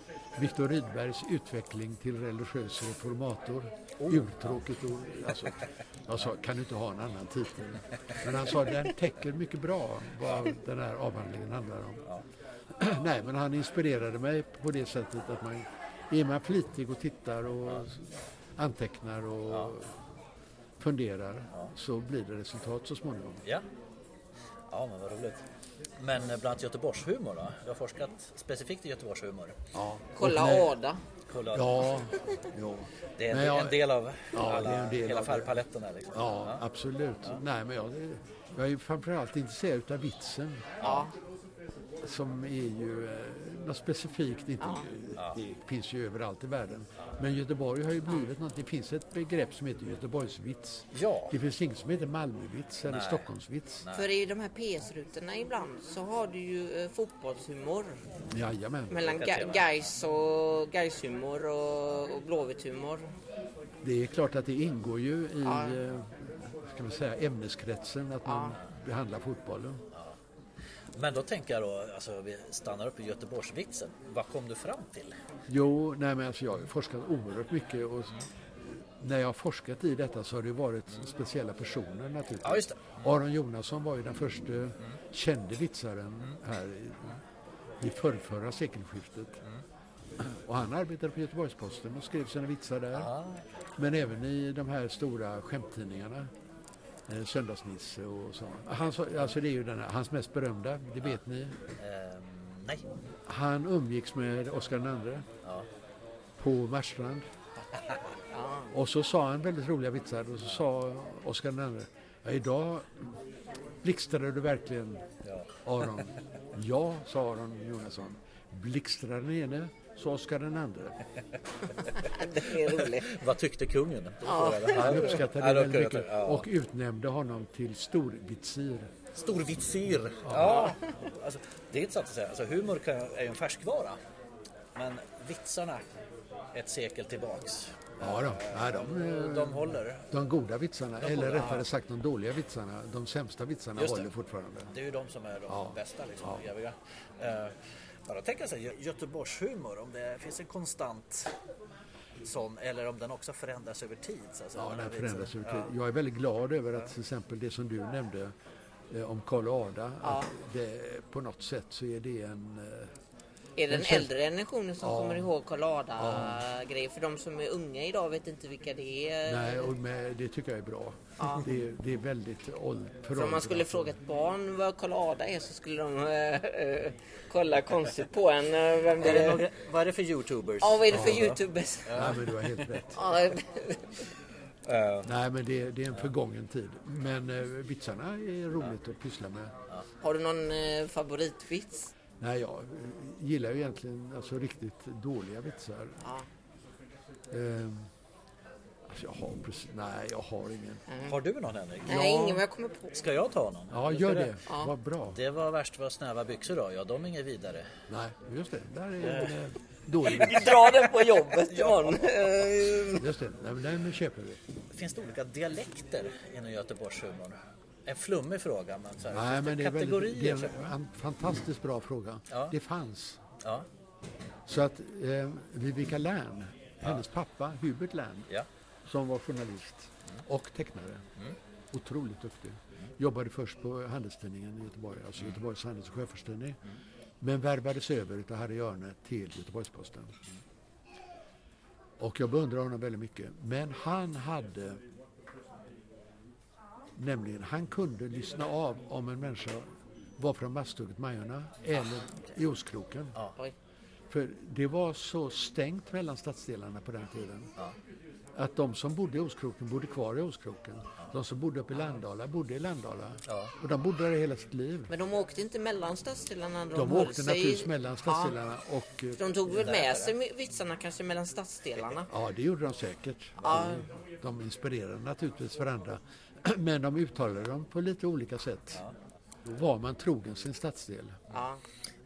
Viktor Rydbergs utveckling till religiös reformator. Urtråkigt ord. Alltså, jag sa, kan du inte ha en annan titel? Men han sa, den täcker mycket bra vad den här avhandlingen handlar om. Nej, men han inspirerade mig på det sättet att man är man flitig och tittar och antecknar och funderar så blir det resultat så småningom. Ja. Ja, men vad roligt. Men eh, bland annat Göteborgshumor då? Du har forskat specifikt i Göteborgshumor. Ja. Kolla när- Ada. Kolla. Ja, jo. Det är en, jag- en del av Ja, alla, det är en del hela av färgpaletten här liksom. Ja, absolut. Nej, men jag, jag är framförallt intresserad av vitsen Ja. Som är ju eh, något specifikt. Inte, Det finns ju överallt i världen. Men Göteborg har ju blivit något. Det finns ett begrepp som heter Göteborgsvits. Ja. Det finns inget som heter Malmövits eller Nej. Stockholmsvits. För i de här PS-rutorna ibland så har du ju eh, fotbollshumor. Jajamän. Mellan Gais och Gaishumor och, och Blåvitt-humor. Det är klart att det ingår ju i Ja. eh, ska man säga, ämneskretsen att man behandlar fotbollen. Men då tänker jag då, alltså vi stannar upp i Göteborgsvitsen. Vad kom du fram till? Jo, nej men alltså jag har forskat oerhört mycket och när jag har forskat i detta så har det varit speciella personer naturligtvis. Ja, just det. Aron Jonasson var ju den första kände vitsaren här. i- i förrförra sekelskiftet. Och han arbetade på Göteborgs-Posten och skrev sina vitsar där. Ja, Men även i de här stora skämttidningarna. Eh, Söndagsnisse och så. Hans, alltså det är ju den här, hans mest berömda, det vet ni. ehm, nej. Han umgicks med Oscar II Ja. på Marstrand. Och så sa han väldigt roliga vitsar och så sa Oscar II, ja, idag blixtrade du verkligen. Aron. Ja, sa Aron Jonasson. Blixtrade den ene, sa Oscar. Det är roligt. Vad tyckte kungen? Jag. Han uppskattade Ja, det väldigt mycket ja. och utnämnde honom till storvitsir. Storvitsyr. Ja. Alltså, det är inte sant att säga. Alltså, humor kan, är ju en färskvara. Men vitsarna ett sekel tillbaks. Ja, då. Ja, de, eh, De håller. de goda vitsarna, eller goda, rättare ja. sagt de dåliga vitsarna, de sämsta vitsarna Just det. håller fortfarande. Det är ju de som är de Ja. bästa, liksom, Ja. eviga. Bara tänka sig Gö- Göteborgshumor, om det finns en konstant sån eller om den också förändras över tid. Så att säga. Ja, den förändras över tid. Jag är väldigt glad över att till exempel det som du nämnde eh, om Karl och Ada, att det, på något sätt så är det en... eh, Är det den äldre generationen som Ja. kommer ihåg Karl Ada-grejer? För de som är unga idag vet inte vilka det är. Nej, och med, det tycker jag är bra. Det, är- det är väldigt åld, För om man skulle fråga ett barn vad Karl Ada är så skulle de eh, eh, kolla konstigt på en. eh, Vem det Är det är. några, vad är det för youtubers? Ja, vad är det för youtubers? Nej, men du har helt rätt. Ja, Eh, Nej, men det, det är en förgången tid. Men eh, vitsarna är roligt att pyssla med. har du någon eh, favoritvits? Nej, jag eh, gillar ju egentligen alltså, riktigt dåliga vitsar. Ja. Ehm, alltså, jag har precis, nej, jag har ingen. har du någon Henrik? Nej, ingen vad jag kommer på. Ska jag ta någon? Ja, gör det? det. Vad bra. Det var värst var snäva byxor då. Ja, de är inget vidare. Nej, just det. Där är en eh, dålig vits. Dra den på jobbet imorgon. Eh, Just det. Nej, men den köper vi. Finns det olika dialekter inom Göteborgshumorn? En flummig fråga, men så här, Nej, men det är, väldigt, det är en an- fantastiskt bra fråga. Ja. Det fanns. Ja, Så att eh, Vivica Lärn, hennes pappa Hubert Lärn, som var journalist och tecknare, otroligt duktig. Jobbade först på Handelstidningen i Göteborg, alltså Göteborgs Handels och Sjöfartstidning. Men värvades över av Harry Örne till Göteborgs-Posten. Och jag beundrar honom väldigt mycket. Men han hade Nämligen, han kunde lyssna av om en människa var från Masthugget Majorna eller i Ostkroken. Oj. För det var så stängt mellan stadsdelarna på den tiden. Att de som bodde i Ostkroken bodde kvar i Ostkroken. De som bodde uppe i Landala bodde i Landala. Ja. Och de bodde där hela sitt liv. Men de åkte inte mellan stadsdelarna? De höll åkte naturligtvis mellan stadsdelarna och... eh, Ja, de tog väl med sig vitsarna kanske mellan stadsdelarna? Ja, det gjorde de säkert. Ja. De inspirerade naturligtvis varandra. Men de uttalade dem på lite olika sätt. Då var man trogen sin stadsdel. Ja.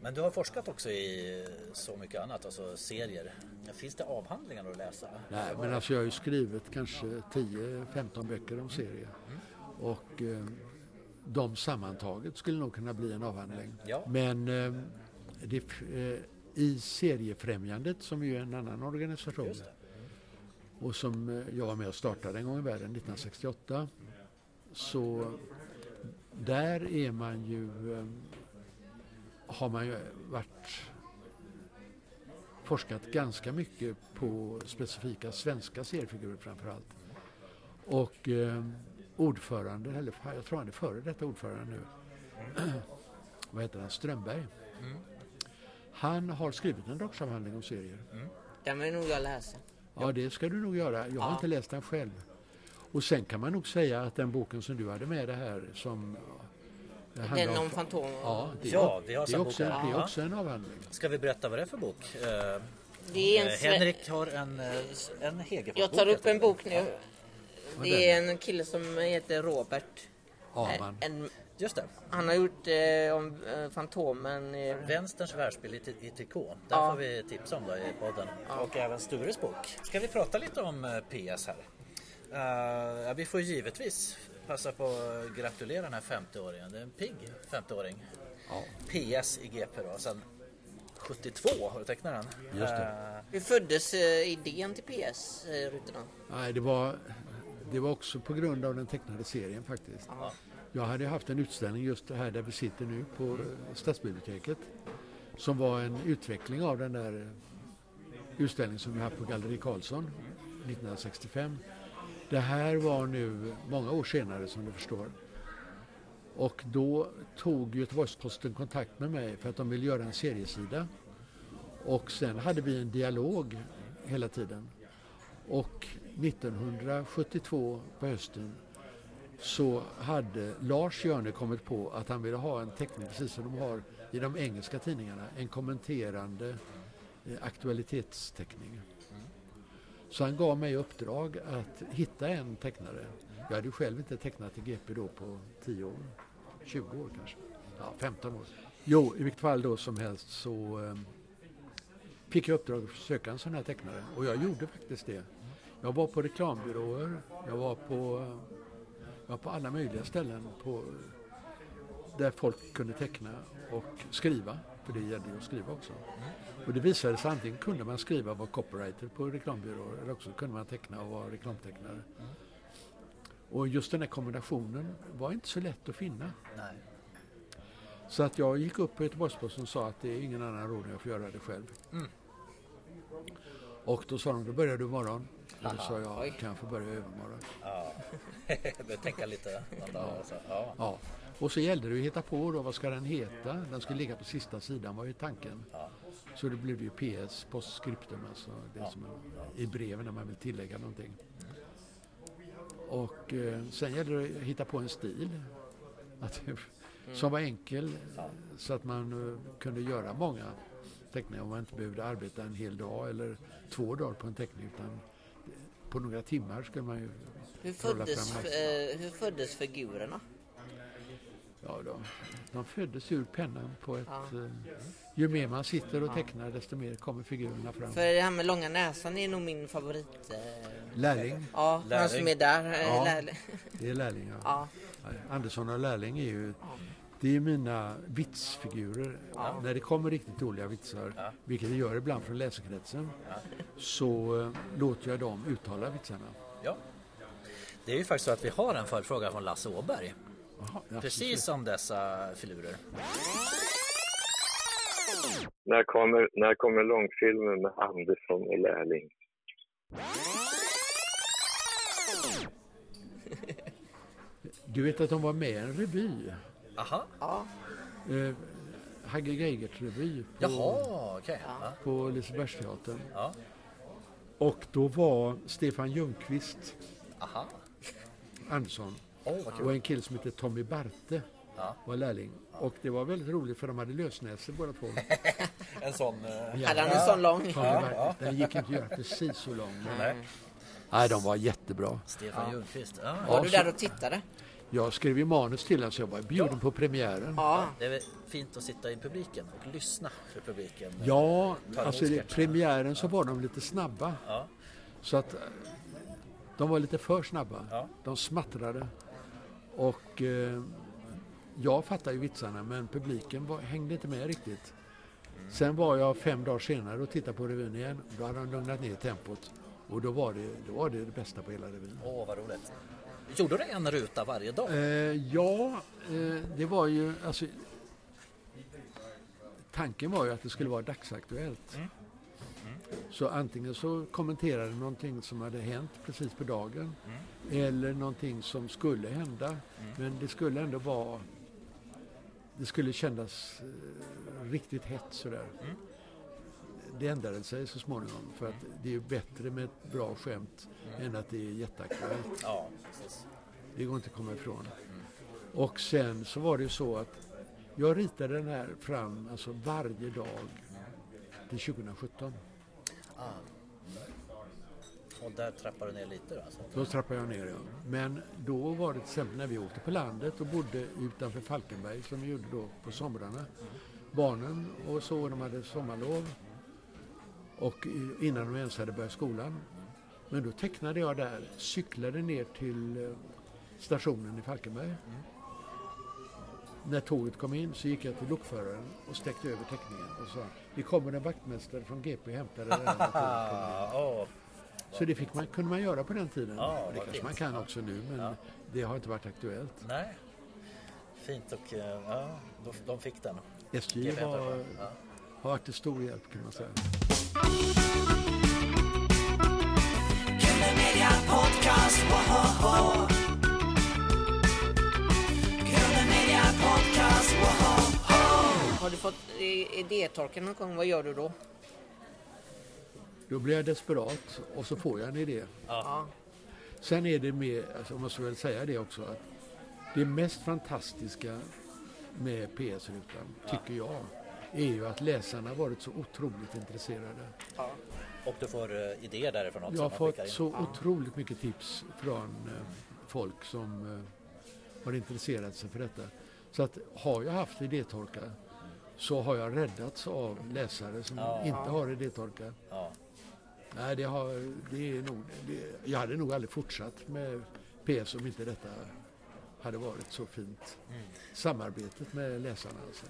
Men du har forskat också i så mycket annat, alltså serier. Finns det avhandlingar att läsa? Nej, men alltså jag har ju skrivit kanske 10-15 böcker om serier. Och eh, de sammantaget skulle nog kunna bli en avhandling. Ja. Men eh, det, eh, i Seriefrämjandet, som ju är en annan organisation och som eh, jag var med och startade en gång i världen 1968, så där är man ju, eh, har man ju varit forskat ganska mycket på specifika svenska seriefigurer framför allt. Och eh, ordförande, eller jag tror han är före detta ordförande nu, vad heter han, Strömberg. Han har skrivit en doktorsavhandling om serier. Den vill nog jag läsa. Ja, det ska du nog göra. Jag har Ja. inte läst den själv. Och sen kan man nog säga att den boken som du hade med det här som Den om Fantomen. Ja, det, är- Ja, vi har det, är också, bok det är Ja. också en avhandling. Ska vi berätta vad det är för bok? Eh, Det är en eh, sve- Henrik har en, eh, en Hegerfors Jag tar upp en bok nu. Det är en kille som heter Robert. Aman. En, Just det. han har gjort eh, om eh, Fantomen. Eh, Vänsterns världsbild i, i trikå. Den Ja. får vi tipsa om då i podden. Och även Stures bok. Ska vi prata lite om eh, PS här? Eh, ja, vi får givetvis passa på att gratulera den här 50-åringen. Det är en pigg 50-åring. Ja. PS i GP då. Sen 72 har du tecknat den. Just det. Eh, hur föddes eh, idén till PS, eh, Rutorna? Nej, det var, det var också på grund av den tecknade serien faktiskt. Jag hade haft en utställning just här där vi sitter nu på Stadsbiblioteket som var en utveckling av den där utställningen som vi hade på Galleri Karlsson 1965. Det här var nu många år senare som du förstår. Och då tog Göteborgs-Posten kontakt med mig för att de ville göra en seriesida. Och sen hade vi en dialog hela tiden. Och 1972 på hösten så hade Lars Hjörne kommit på att han ville ha en teckning precis som de har i de engelska tidningarna. En kommenterande eh, aktualitetsteckning. Så han gav mig uppdrag att hitta en tecknare. Jag hade ju själv inte tecknat i GP då på 10 år, 20 år kanske. Ja, 15 år. Jo, i vilket fall då som helst så eh, fick jag uppdrag att söka en sån här tecknare och jag gjorde faktiskt det. Jag var på reklambyråer, jag var på, jag var på alla möjliga ställen på, där folk kunde teckna och skriva, för det gällde ju att skriva också. Och det visade sig antingen kunde man skriva och vara copywriter på reklambyråer eller också kunde man teckna och vara reklamtecknare. Och just den här kombinationen var inte så lätt att finna. Nej. Så att jag gick upp på Göteborgs-Posten och sa att det är ingen annan råd än jag får göra det själv. Mm. Och då sa de, då börjar du imorgon. Och då sa jag, Oj. kan jag få börja i övermorgon? Ja. Börja tänka lite. Ja. Ja. Och så gällde det att hitta på då, vad ska den heta? Den skulle ligga på sista sidan var ju tanken. Ja. Så det blev ju PS, postscriptum, alltså det som är i breven när man vill tillägga någonting. Och eh, sen gällde det att hitta på en stil att, som var enkel så att man eh, kunde göra många teckningar och man inte behövde arbeta en hel dag eller två dagar på en teckning utan på några timmar skulle man ju Hur föddes, fram eh, hur föddes figurerna? Ja, de, de föddes ur pennan på ett... Ja. Eh, ju mer man sitter och tecknar desto mer kommer figurerna fram. För det här med långa näsan är nog min favorit. Eh, Lärling, ja, han Lärling. som är där. Eh, Ja. lärling. det är lärling. Ja. Ja. Andersson och lärling är ju... Det är mina vitsfigurer. När det kommer riktigt dåliga vitsar, vilket det gör ibland från läsekretsen, Ja. så eh, låter jag dem uttala vitsarna. Ja. Det är ju faktiskt så att vi har en följdfråga från Lasse Åberg. Jaha, ja, Precis som dessa filurer. När kommer, när kommer långfilmen med Andersson och Lärling? Du vet att de var med i en revy, Aha. Ja. eh, Hagge Geigert-revy på, Jaha, okej. Ja. på Lisebergsteatern. Ja. Och då var Stefan Ljungqvist Aha. Andersson Vad och en kille som heter Tommy Barte Ja. var lärling. Och det var väldigt roligt för de hade lösnäsor båda två. En sån... eh, Hade han en sån lång? Barte. Den gick inte att göra precis så lång. Men... Nej. Nej, de var jättebra. Stefan Ljungqvist. Ja. Var Ja, du där och tittade? Jag skrev ju manus till den så jag var bjuden på premiären. Ja. Det är fint att sitta i publiken och lyssna för publiken. Ja, alltså i premiären så var de lite snabba. Ja. Så att eh, de var lite för snabba. Ja. De smattrade. Och eh, jag fattade ju vitsarna men publiken var, hängde inte med riktigt. Sen var jag fem dagar senare och tittade på revyn igen. Då hade de lugnat ner tempot. Och då var det då var det, det bästa på hela revyn. Åh, vad roligt. Gjorde du en ruta varje dag? Eh, ja, eh, det var ju... Alltså, tanken var ju att det skulle vara dagsaktuellt. Så antingen så kommenterade de någonting som hade hänt precis på dagen eller någonting som skulle hända. Men det skulle ändå vara... Det skulle kännas eh, riktigt hett sådär. Det ändrade sig så småningom för att det är ju bättre med ett bra skämt än att det är jätteaktuellt. Ja, precis. Det går inte att komma ifrån. Och sen så var det ju så att jag ritade den här fram alltså varje dag till 2017. Och där trappar du ner lite då? Alltså. Då trappade jag ner ja. Men då var det till exempel när vi åkte på landet och bodde utanför Falkenberg som vi gjorde då på somrarna. Barnen och så, de hade sommarlov. Och innan de ens hade börjat skolan. Men då tecknade jag där, cyklade ner till eh, stationen i Falkenberg. När tåget kom in så gick jag till lokföraren och sträckte över teckningen och sa det kommer en vaktmästare från GP in." Ah, åh. Så det fick man, kunde man göra på den tiden. Ja, det kanske fint. man kan också nu men Ja. det har inte varit aktuellt. Nej. Fint och eh, ja, de, de fick den. SJ var, Ja. har varit till stor hjälp kan man säga. Podcast, Har du fått i- idétorka någon gång? Vad gör du då? Då blir jag desperat och så får jag en idé. Ja. Sen är det mer, alltså, jag måste väl säga det också, att det mest fantastiska med PS-rutan, tycker jag, är ju att läsarna varit så otroligt intresserade. Och du får eh, idéer därifrån också. Jag har fått så otroligt mycket tips från eh, folk som eh, har intresserat sig för detta. Så att har jag haft idétorka så har jag räddats av läsare som Ja. inte har idétorka. Ja. Nej, det har, det är nog, det, jag hade nog aldrig fortsatt med PS om inte detta hade varit så fint. Mm. Samarbetet med läsarna alltså.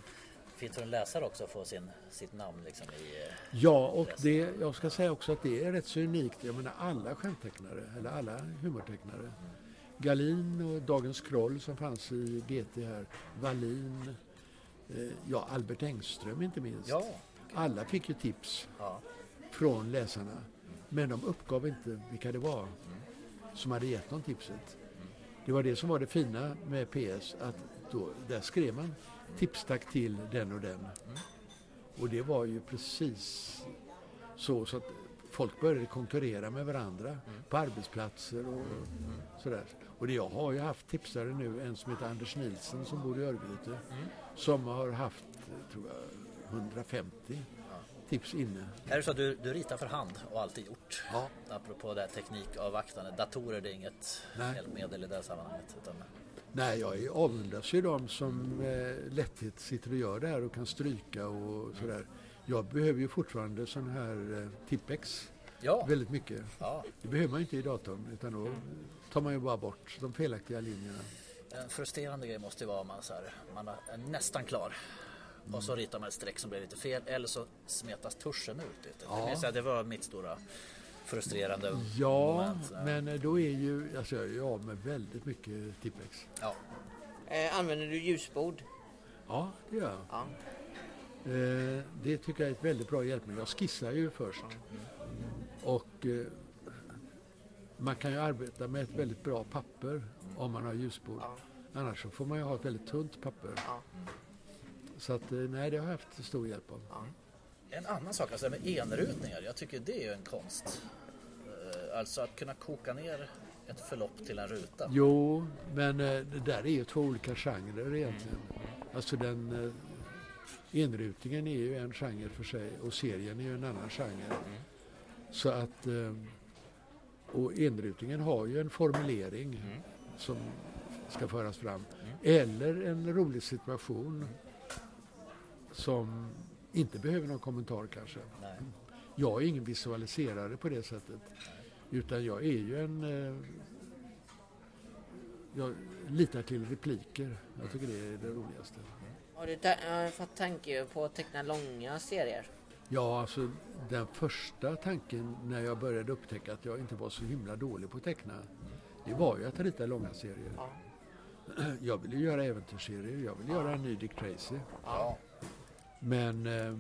Fint för en läsare också att få sin, sitt namn liksom i... eh, Ja, och det, jag ska säga också att det är rätt så unikt. Jag menar alla skämttecknare, eller alla humortecknare. Galin och Dagens Kroll som fanns i GT här. Wallin, ja Albert Engström inte minst. Ja. Alla fick ju tips Ja. från läsarna. Men de uppgav inte vilka det var som hade gett dem tipset. Det var det som var det fina med PS, att då, där skrev man tipstack till den och den. Och det var ju precis så, så att folk började konkurrera med varandra på arbetsplatser och sådär. Och det, jag har ju haft tipsare nu, en som heter Anders Nilsson som bor i Örgryte, som har haft, eh, tror jag, 150 tips inne. Är det så att du, du ritar för hand och alltid gjort? Ja. Apropå det här teknikavvaktande. Datorer det är inget Nej. hjälpmedel i det här sammanhanget. Utan, Nej, jag avundas ju de som med lätthet sitter och gör det här och kan stryka och sådär. Jag behöver ju fortfarande sån här eh, Tippex ja. väldigt mycket. ja. Det behöver man ju inte i datorn utan då tar man ju bara bort de felaktiga linjerna. En frustrerande grej måste ju vara om man, så här, man är nästan klar. Och så ritar man ett streck som blir lite fel eller så smetas tuschen ut. Lite. Ja. Det, säga, det var mitt stora frustrerande Ja, moment. men då är ju, alltså jag är av med väldigt mycket Tippex. Ja. Eh, använder du ljusbord? Ja, det gör jag. Ja. Eh, det tycker jag är ett väldigt bra hjälpmedel. Jag skissar ju först. Och eh, man kan ju arbeta med ett väldigt bra papper om man har ljusbord. Ja. Annars så får man ju ha ett väldigt tunt papper. Ja. Så att, eh, nej, det har jag haft stor hjälp av. En annan sak, alltså med enrutningar. Jag tycker det är en konst. Eh, Alltså att kunna koka ner ett förlopp till en ruta. Jo, men eh, det där är ju två olika genrer egentligen. Alltså den enrutningen är ju en genre för sig och serien är ju en annan genre. Så att och enrutningen har ju en formulering som ska föras fram. Eller en rolig situation som inte behöver någon kommentar kanske. Nej. Jag är ingen visualiserare på det sättet. Utan jag är ju en... Eh, jag litar till repliker. Jag tycker det är det roligaste. Har du har du fått tanke på att teckna långa serier? Ja, alltså den första tanken när jag började upptäcka att jag inte var så himla dålig på att teckna. Det var ju att rita långa serier. Ja. Jag ville göra äventyrsserier. Jag ville göra en ny Dick Tracy. Ja. Men eh,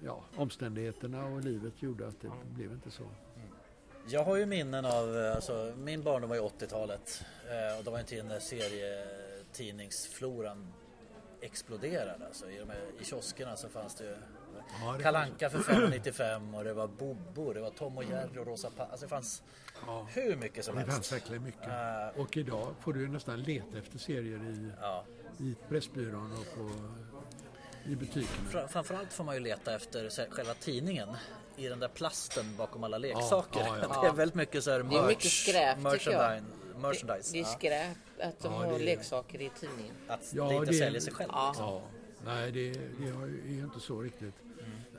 ja, omständigheterna och livet gjorde att det blev inte så. Jag har ju minnen av, eh, alltså min barndom var ju 80-talet eh, och det var en tid när serietidningsfloran exploderade. Alltså, i, de här, I kioskerna så fanns det ju Ja, det Kalanka för 5,95 och det var Bobo, det var Tom och Jerry och Rosa pa- Alltså det fanns Ja. hur mycket som Det helst. fanns verkligen mycket. Eh, Och idag får du ju nästan leta efter serier i, ja. i Pressbyrån och på, i butikerna. Fra- Framförallt får man ju leta efter själva tidningen i den där plasten bakom alla leksaker. ja, ja. Det är väldigt mycket så här merch, Det är mycket skräp, merchandise. merchandise. Det, det är skräp att de Ja, har det är- leksaker i tidningen. Att Ja, det inte det- säljer sig själv. Ja. Liksom. Ja, nej det, det är ju inte så riktigt.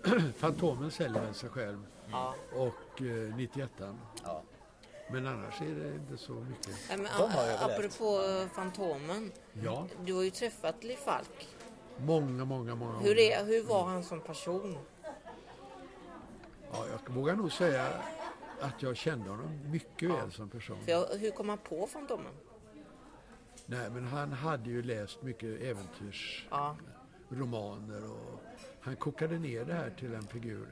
Fantomen säljer väl sig själv Ja. och eh, 91 Ja. Men annars är det inte så mycket. Nej, men, De har överlevt. apropå Fantomen. Ja, Du har ju träffat Liv Falk. många, många, många Hur, är, hur var han som person? Ja, jag vågar nog säga att jag kände honom mycket väl som person. För jag, hur kom han på Fantomen? Nej, men han hade ju läst mycket äventyrsromaner Ja. och han kokade ner det här till en figur.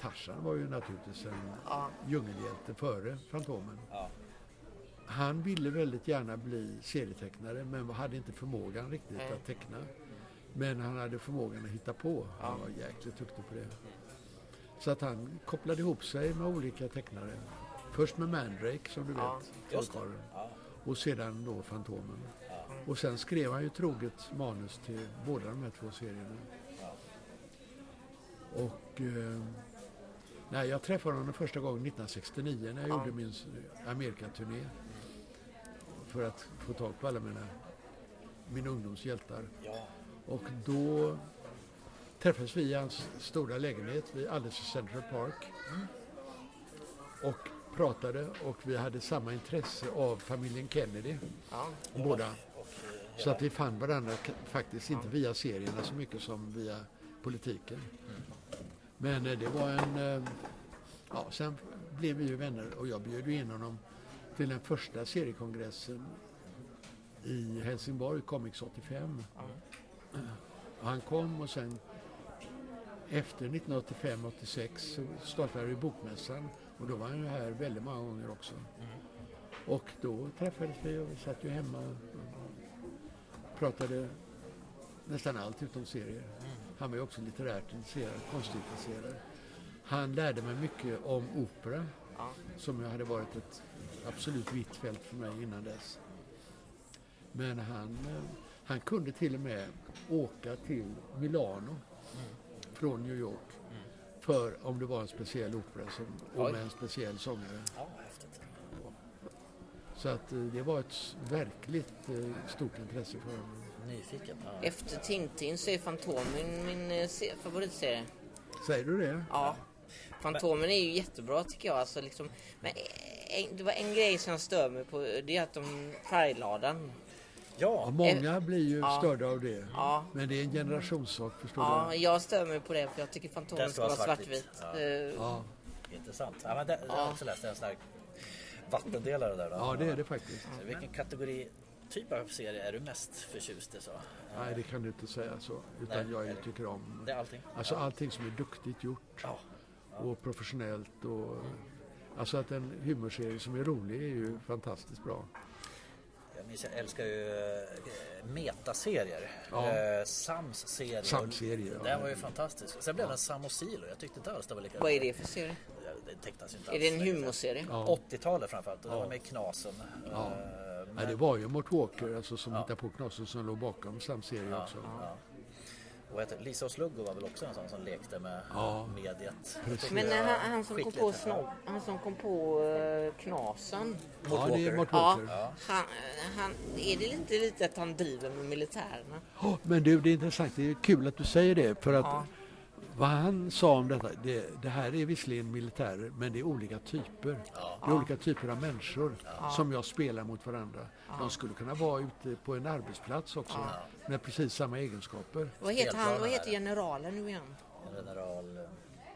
Tarzan var ju naturligtvis en Ja. djungelhjälte före Fantomen. Ja. Han ville väldigt gärna bli serietecknare men hade inte förmågan riktigt Nej. att teckna. Men han hade förmågan att hitta på. Han var jäkligt duktig på det. Så att han kopplade ihop sig med olika tecknare. Först med Mandrake som du Ja, vet, trollkarlen. Ja. Och sedan då Fantomen. Och sen skrev han ju troget manus till båda de här två serierna. Och eh, nej, jag träffade honom första gången 1969 när jag gjorde min Amerikaturné. För att få tag på alla mina min ungdoms hjältar. Ja. Och då träffades vi i hans stora lägenhet vid alldeles i Central Park. Och pratade och vi hade samma intresse av familjen Kennedy. Ja. Båda. Och, Så att vi fann varandra faktiskt inte via serierna så mycket som via politiken. Men eh, det var en... eh, Ja, sen blev vi ju vänner och jag bjöd in honom till den första seriekongressen i Helsingborg, Comics 85. Och han kom och sen efter 1985-86 så startade vi Bokmässan och då var han ju här väldigt många gånger också. Och då träffades vi och vi satt ju hemma och pratade nästan allt utom serier. Han var ju också litterärt intresserad, konstintresserad. Han lärde mig mycket om opera Ja. som ju hade varit ett absolut vitt fält för mig innan dess. Men han, eh, han kunde till och med åka till Milano från New York för om det var en speciell opera som, och med en speciell sångare. ja. Så att eh, det var ett verkligt eh, stort intresse för honom. Nyfiken. Ja. Efter Tintin så är Fantomen min eh, se- favoritserie. Säger du det? Ja. Fantomen är ju jättebra tycker jag. Alltså, liksom, men eh, en, det var en grej som jag stör mig på. Det är att de färgladan. Ja, Ja, många blir ju Ja. störda av det. Ja. Men det är en generationssak, förstår Ja, du? jag stör mig på det för jag tycker Fantomen Den ska vara svartvit. svartvit. Eh, Ja, intressant. Ja, men det, jag har också läst en sån här vattendelare där. Då. ja det är det faktiskt. Vilken kategori, typ av serie är du mest förtjust i? Så? Nej, det kan du inte säga så. Utan Nej, jag är tycker om Det är allting? alltså, allting som är duktigt gjort Ja. och professionellt. Och, alltså att en humorserie som är rolig är ju fantastiskt bra. Jag minns, jag älskar ju eh, metaserier. Ja. Eh, Sams serie. Sams-serier, ja. Den var ju fantastisk. Sen blev den Sam och Silo. Jag tyckte inte alls det var lika vad är det för serie? Ja, Det tecknas ju inte Är det alls en humorserie? Ja. 80-talet framförallt. Och Det Ja. var med Knasen. Ja. Eh, Nej, men- det var ju Mort Walker alltså, som Ja. hittade på Knasen som låg bakom Sam-serien Ja, också. ja. Och heter, Lisa och Sluggo var väl också en sån som lekte med Ja. mediet. Men eh, han, han som kom på ja. snobb, han som kom på uh, Knasen. Ja, det är Mort Ja, Walker. han, han, är det inte lite att han driver med militärerna? Ja, Men du, det är intressant. Det är kul att du säger det. För att Ja. Vad han sa om detta, det, det här är visserligen militärer, men det är olika typer. Det är olika typer av människor som jag spelar mot varandra. De skulle kunna vara ute på en arbetsplats också med precis samma egenskaper. Vad heter han? Vad heter generalen nu igen? General...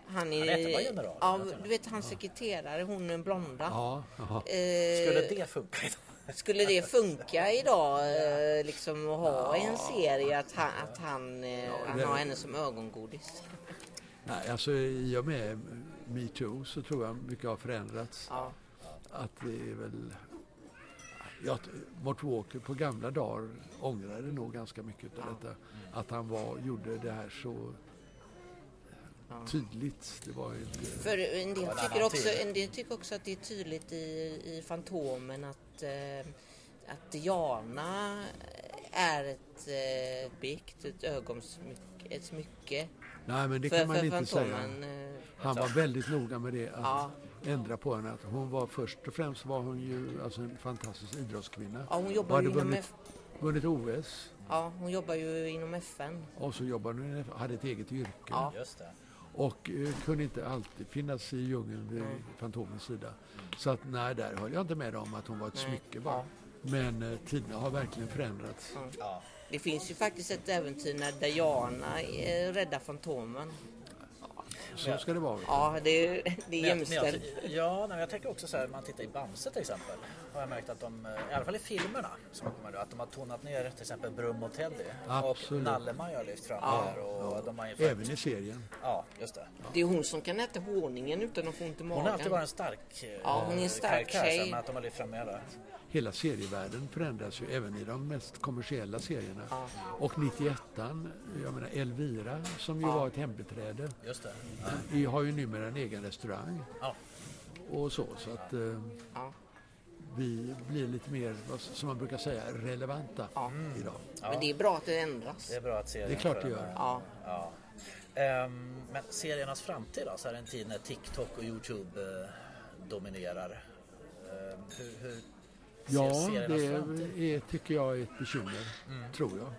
Han är... Han heter bara general, Ja, du vet hans sekreterare, hon är blonda. Ja, ja. Eh, Skulle det funka idag? skulle det funka idag eh, liksom att ha en serie att han, att han, eh, han har henne som ögongodis? Nej, alltså i och med metoo så tror jag mycket har förändrats. Ja. Att det är väl... Ja, Mort Walker på gamla dagar ångrade nog ganska mycket av detta. Att han var, gjorde det här så tydligt. Det var ju inte... För en del, tycker också, tid. en del tycker också att det är tydligt i, i Fantomen att, eh, att Diana är ett eh, bikt, ett ögonsmycke, ett smycke. Nej, men det för, kan man inte säga. Fantomen, eh, Han var väldigt noga med det, att Ja. ändra på henne. Att hon var först och främst var hon ju alltså en fantastisk idrottskvinna. ja, hon jobbar ju inom F- vunnit OS ja, hon jobbar ju inom FN. och så jobbade hon, hade ett eget yrke. Ja. Just det. Och eh, kunde inte alltid finnas i djungeln vid Fantomens sida. Så att nej, där höll jag inte med om att hon var ett Nej. smycke bara. Men eh, tiderna har verkligen förändrats. Ja. Det finns ju faktiskt ett äventyr när Diana eh, räddar Fantomen. Så ska det vara. Ja, det är, det är Men jag- men jag- jämställt. Ja, men jag tänker också så här, man tittar i Bamse till exempel. har jag märkt att de, eh, i alla fall i filmerna, som kommer nu, att de har tonat ner till exempel Brum och Teddy. Och Absolut. Nallemaj har lyft fram Ja. här. Och de har infört, Även i serien. Ja, just det. Det är hon som kan äta honungen utan att få ont i magen. Hon har alltid varit en stark eh, Ja, hon är en stark karaktär, tjej. så, Men att de har lyft fram mer där. Hela serievärlden förändras ju även i de mest kommersiella serierna. Och 91 jag menar Elvira som ju var ett hembiträde, Just det. vi har ju numera en egen restaurang. Ja. Och så, så att eh, Ja. vi blir lite mer, som man brukar säga, relevanta Ja. idag. Men det är bra att det ändras. Det är bra att serien Det är klart det gör. Ja. Ja. Ehm, men seriernas framtid då, så här en tid när TikTok och Youtube eh, dominerar. Ehm, hur, hur Ja, det är, tycker jag är ett bekymmer, Mm. tror jag.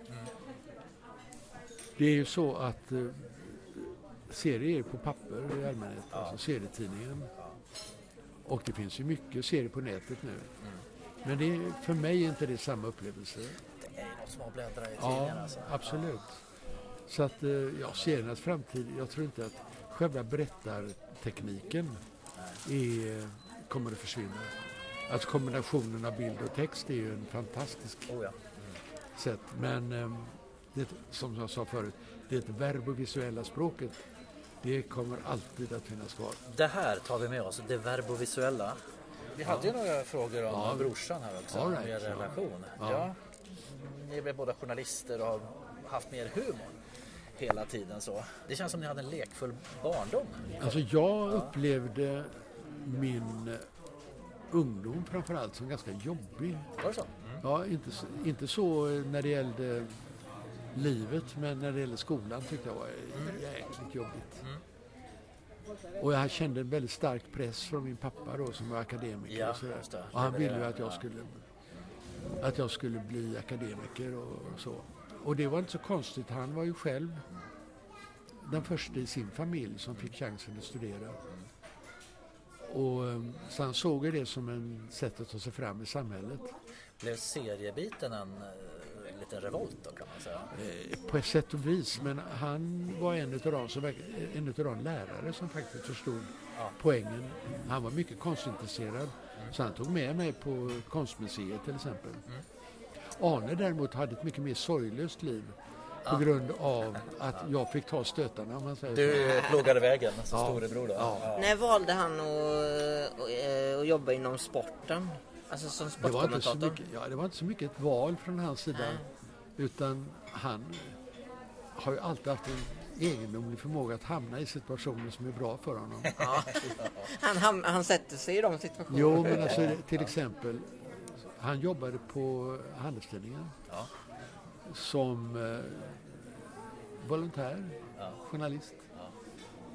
Det är ju så att eh, serier på papper i allmänhet, alltså serietidningen. Och det finns ju mycket serier på nätet nu. Mm. Men det är, för mig är inte det samma upplevelse. Det är något som att bläddra i Ja, tidningarna. Alltså. absolut. Så att, eh, ja, seriernas framtid, jag tror inte att själva berättartekniken är, kommer att försvinna. Alltså kombinationen av bild och text är ju en fantastisk Oh, ja. sätt. Men eh, det, som jag sa förut, det verbovisuella språket, det kommer alltid att finnas kvar. Det här tar vi med oss, det verbovisuella. Vi hade ju några frågor om Ja. brorsan här också, All om right, er ja. relation. Ja. Ja. Ni är båda journalister och har haft mer humor hela tiden så. Det känns som ni hade en lekfull barndom. Alltså jag upplevde min ungdom framförallt som ganska jobbig. Var det så? Ja, inte, inte så eh, när det gällde livet, men när det gällde skolan tyckte jag var jäkligt jobbigt. Och jag kände en väldigt stark press från min pappa då som var akademiker Ja, och sådär. Och han ville ju att jag skulle att jag skulle bli akademiker och så. Och det var inte så konstigt. Han var ju själv den första i sin familj som fick chansen att studera. Och, eh, så han såg det som en sätt att ta sig fram i samhället. Blev seriebiten en eh, liten revolt då kan man säga? Eh, På ett sätt och vis, men han var en av de, som, en utav de lärare som faktiskt förstod Ja. poängen. Han var mycket konstintresserad, så han tog med mig på konstmuseet till exempel. Arne däremot hade ett mycket mer sorglöst liv på grund av att jag fick ta stötarna om man säger så. Du plågade vägen som Ja. storebror då? Ja. När valde han att, att, att jobba inom sporten? Alltså som Det var, inte så sportkommentator? mycket, ja, det var inte så mycket ett val från hans sida. Utan han har ju alltid haft en egendomlig förmåga att hamna i situationer som är bra för honom. Han, han, han sätter sig i de situationerna. Jo, men alltså till exempel, han jobbade på Handelstidningen Ja. som eh, volontär, Ja. journalist.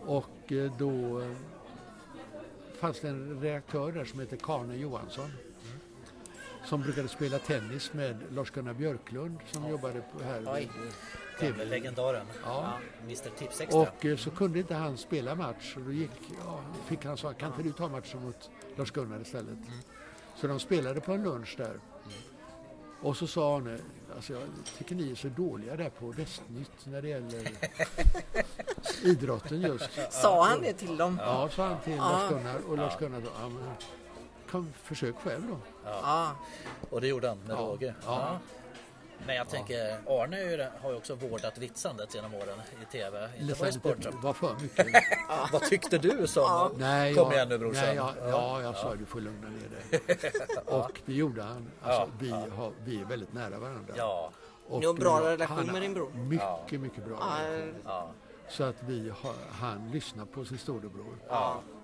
Och eh, då eh, fanns det en redaktör där som heter Karne Johansson. Som brukade spela tennis med Lars-Gunnar Björklund som jobbade på här Oj. TV. legendaren. Ja. Mr Tips Extra. Och eh, så kunde inte han spela match och då gick, ja, fick han sa, kan inte du ta matchen mot Lars-Gunnar istället? Så de spelade på en lunch där. Och så sa Arne, alltså jag tycker ni är så dåliga där på Västnytt när det gäller idrotten just. Sa han det till dem? Ja, sa han till Lars-Gunnar och Lars-Gunnar då, ja, men, kom, försök själv då. Ja. Och det gjorde han med Ja. råge. Ja. Men jag tänker, Arne har ju också vårdat vitsandet genom åren i TV. Inte bara i lite, sport. var för mycket. Vad tyckte du som... Nej, Kom jag, igen nu, brorsan. Nej, jag, ja, jag sa du får lugna ner dig. Och det gjorde han. Alltså, Ja, vi, har, vi är väldigt nära varandra. Ja, Och Ni har bra relation med din bror? Mycket, mycket bra. Ja, relation. ja, Så att vi har, han lyssnar på sin storebror.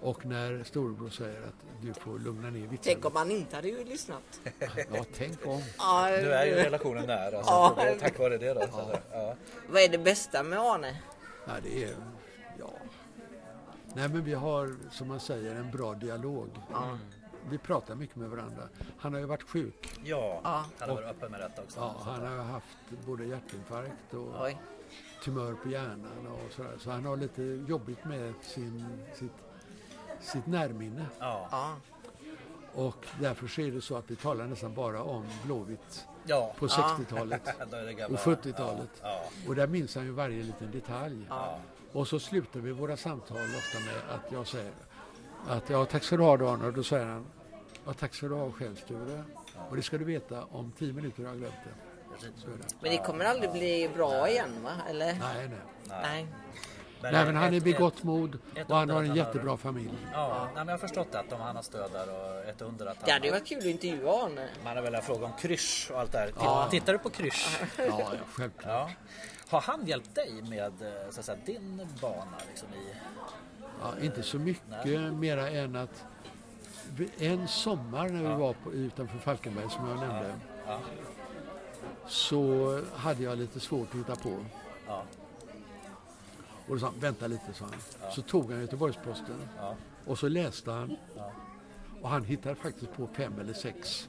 Och när storebror säger att du får lugna ner vitsen. Tänk om han inte hade ju lyssnat. Ja, tänk om. Ja, nu är ju relationen nära. Så Ja. det tack vare det då. Så, ja. Vad är det bästa med Arne? Nej, det är... Ja. Nej, men vi har, som man säger, en bra dialog. Vi pratar mycket med varandra. Han har ju varit sjuk. Ja, Ja. han har varit öppen med detta också. Ja, han har haft både hjärtinfarkt och Oj. Tumör på hjärnan och sådär. Så han har lite jobbigt med sin, sitt, sitt närminne. Ja, Ja. Och därför så är det så att vi talar nästan bara om Blåvitt ja. på 60-talet Då är det gamla- och 70-talet. Ja, Och där minns han ju varje liten detalj. ja. Och så slutar vi våra samtal ofta med att jag säger att ja, tack ska du ha då Arne. Och då säger han Ja, tack ska du ha själv Sture. Och det ska du veta, om tio minuter har jag glömt det. Men det kommer aldrig bli bra igen va? Eller? Nej, nej. Nej. Nej, men han är gott mod och han har en jättebra familj. Ja, nej, men jag har förstått att om han har stöd där och ett under att han Det hade ju varit kul att intervjua Arne. Man har velat fråga om krysch och allt det här. Ja. Tittar du på krysch? Ja, ja självklart. Ja. Har han hjälpt dig med eh, så att säga, din bana liksom i... Ja, inte så mycket mera än att en sommar när vi var på, utanför Falkenberg som jag nämnde Ja. Så hade jag lite svårt att hitta på. Ja. Och då sa han, vänta lite, sa han. Så tog han Göteborgs-Posten Ja. och så läste han. Och han hittade faktiskt på fem eller sex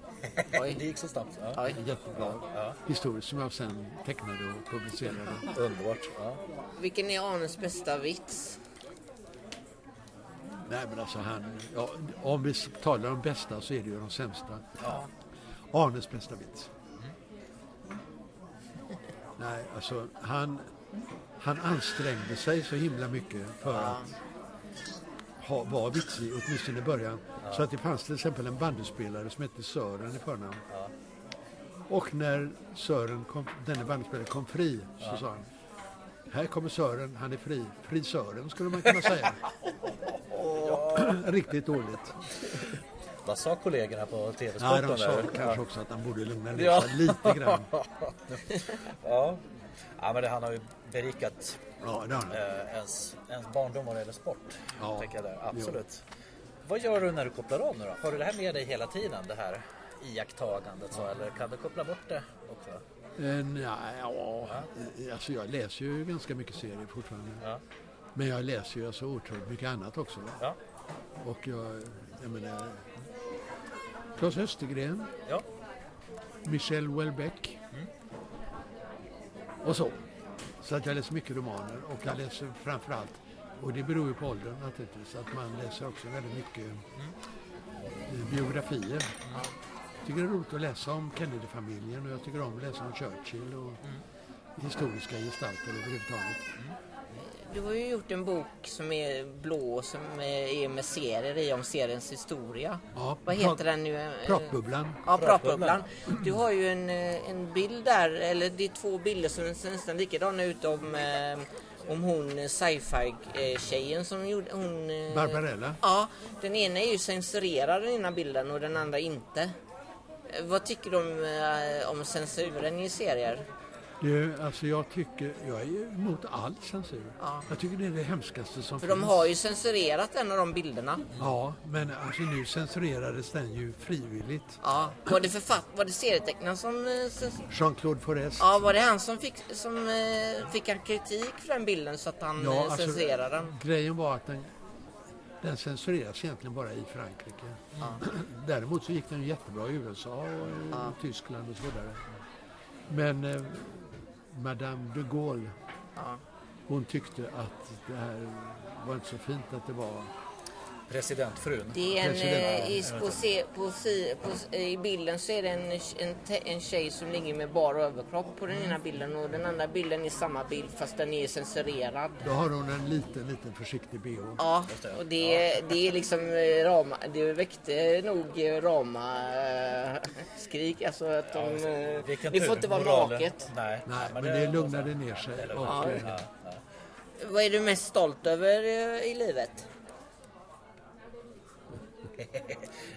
Det gick så snabbt. Ja. Jättebra historier som jag sen tecknade och publicerade. Underbart. Ja. Vilken är Arnes bästa vits? Nej men alltså han, ja, om vi talar om bästa så är det ju de sämsta. Arnes bästa vits. Nej, alltså han, han ansträngde sig så himla mycket för att ha, vara vitsig, åtminstone i början. Så att det fanns till exempel en bandyspelare som hette Sören i förnamn. Och när Sören kom, denne bandyspelare kom fri så sa han här kommer Sören, han är fri. Frisören skulle man kunna säga. Riktigt dåligt. Vad sa kollegorna på TV-sporten? de sa kanske också att han borde lugna ner Ja. sig lite grann. Ja. ja, men det, han har ju berikat Ja, det har eh, ens, ens barndom vad det gäller sport. Ja, jag där. Absolut. Vad gör du när du kopplar av nu då? Har du det här med dig hela tiden? Det här iakttagandet så? Eller kan du koppla bort det också? Eh, nej, ja, alltså jag läser ju ganska mycket serier fortfarande. Ja. Men jag läser ju alltså otroligt mycket annat också. Ja. Och jag, jag menar... Claes Östergren, Ja. Michel Houellebecq. Och så. Så att jag läser mycket romaner och jag läser framförallt, och det beror ju på åldern naturligtvis, att man läser också väldigt mycket eh, biografier. Jag tycker det är roligt att läsa om Kennedy-familjen och jag tycker om att läsa om Churchill och historiska gestalter överhuvudtaget. Du har ju gjort en bok som är blå som är med serier i om seriens historia. Ja, Vad prat- heter den nu? Pratbubblan. Ja, Pratbubblan. Du har ju en, eh, en bild där, eller det är två bilder som ser nästan likadana ut om, eh, om hon eh, sci-fi-tjejen som gjorde... Hon, Barbarella. Ja, den ena är ju censurerad den ena bilden och den andra inte. Vad tycker du om, om censuren i serier? Du, alltså jag tycker, jag är emot all censur. Ja. Jag tycker det är det hemskaste som För finns. de har ju censurerat en av de bilderna. Ja, men alltså nu censurerades den ju frivilligt. Ja. Var det, författ- var det serietecknaren som... eh, Jean-Claude Forest. Ja, var det han som fick, som, eh, fick han kritik för den bilden så att han Ja, eh, alltså, censurerade den? Grejen var att den, den censureras egentligen bara i Frankrike. Däremot så gick den jättebra i USA och i Tyskland och så vidare. Men Madame de Gaulle, hon tyckte att det här var inte så fint att det var Presidentfrun. Det är en, President. eh, i, på, I bilden så är det en, en, en tjej som ligger med bar överkropp på den ena bilden och den andra bilden är samma bild fast den är censurerad. Då har hon en liten, liten försiktig bh. Ja, och det, det är liksom eh, rama, det väckte nog eh, rama eh, skrik alltså att de, Vilken det får inte vara naket. Nej, Nej, men det lugnade ner sig. Ja. Vad är du mest stolt över i livet?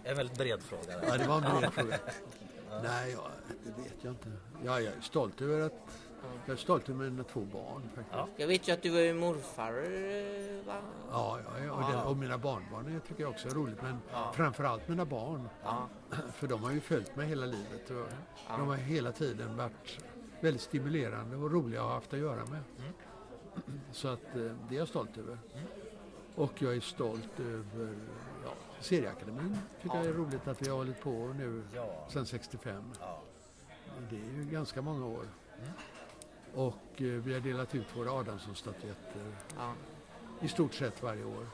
En väldigt bred fråga. Ja, det var en bred fråga. Nej, ja, det vet jag inte. Ja, jag är stolt över att jag är stolt över mina två barn faktiskt. Ja, Jag vet ju att du är morfar va? ja, ja, och, det, och mina barnbarn det tycker jag också är roligt. Men framför allt mina barn. För de har ju följt mig hela livet. Och De har hela tiden varit väldigt stimulerande och roliga att ha haft att göra med. Så att eh, det är jag stolt över. Och jag är stolt över ja, Serieakademin. Tycker jag är roligt att vi har hållit på nu Ja. sedan 65. Ja. Det är ju ganska många år. Och eh, vi har delat ut våra Adamsson-statyetter Ja. i stort sett varje år.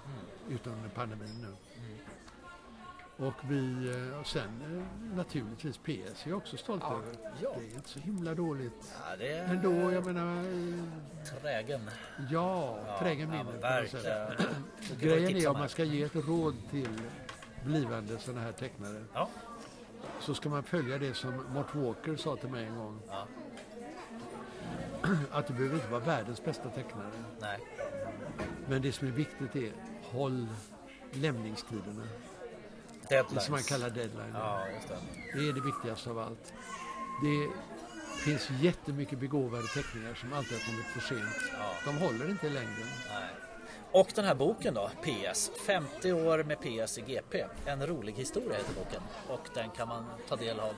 Utom under pandemin nu. Och vi, eh, och sen eh, naturligtvis PS är jag också stolt över. Ja. Det är inte så himla dåligt. Ja, det är Ändå, jag menar, eh, trägen. ja, Ja, trägen ja, vinner men sätt. verkligen. Grejen är om man ska ge ett råd till blivande sådana här tecknare Ja. så ska man följa det som Mort Walker sa till mig en gång. Ja. Att du behöver inte vara världens bästa tecknare. Nej. Men det som är viktigt är håll lämningstiderna. Det Deadlines. som man kallar deadline. Ja, det. Det är det viktigaste av allt. Det finns jättemycket begåvade teckningar som alltid har kommit för sent. Ja. De håller inte i längden. Nej. Och den här boken då, PS. 50 år med PS i GP. En rolig historia heter boken. Och den kan man ta del av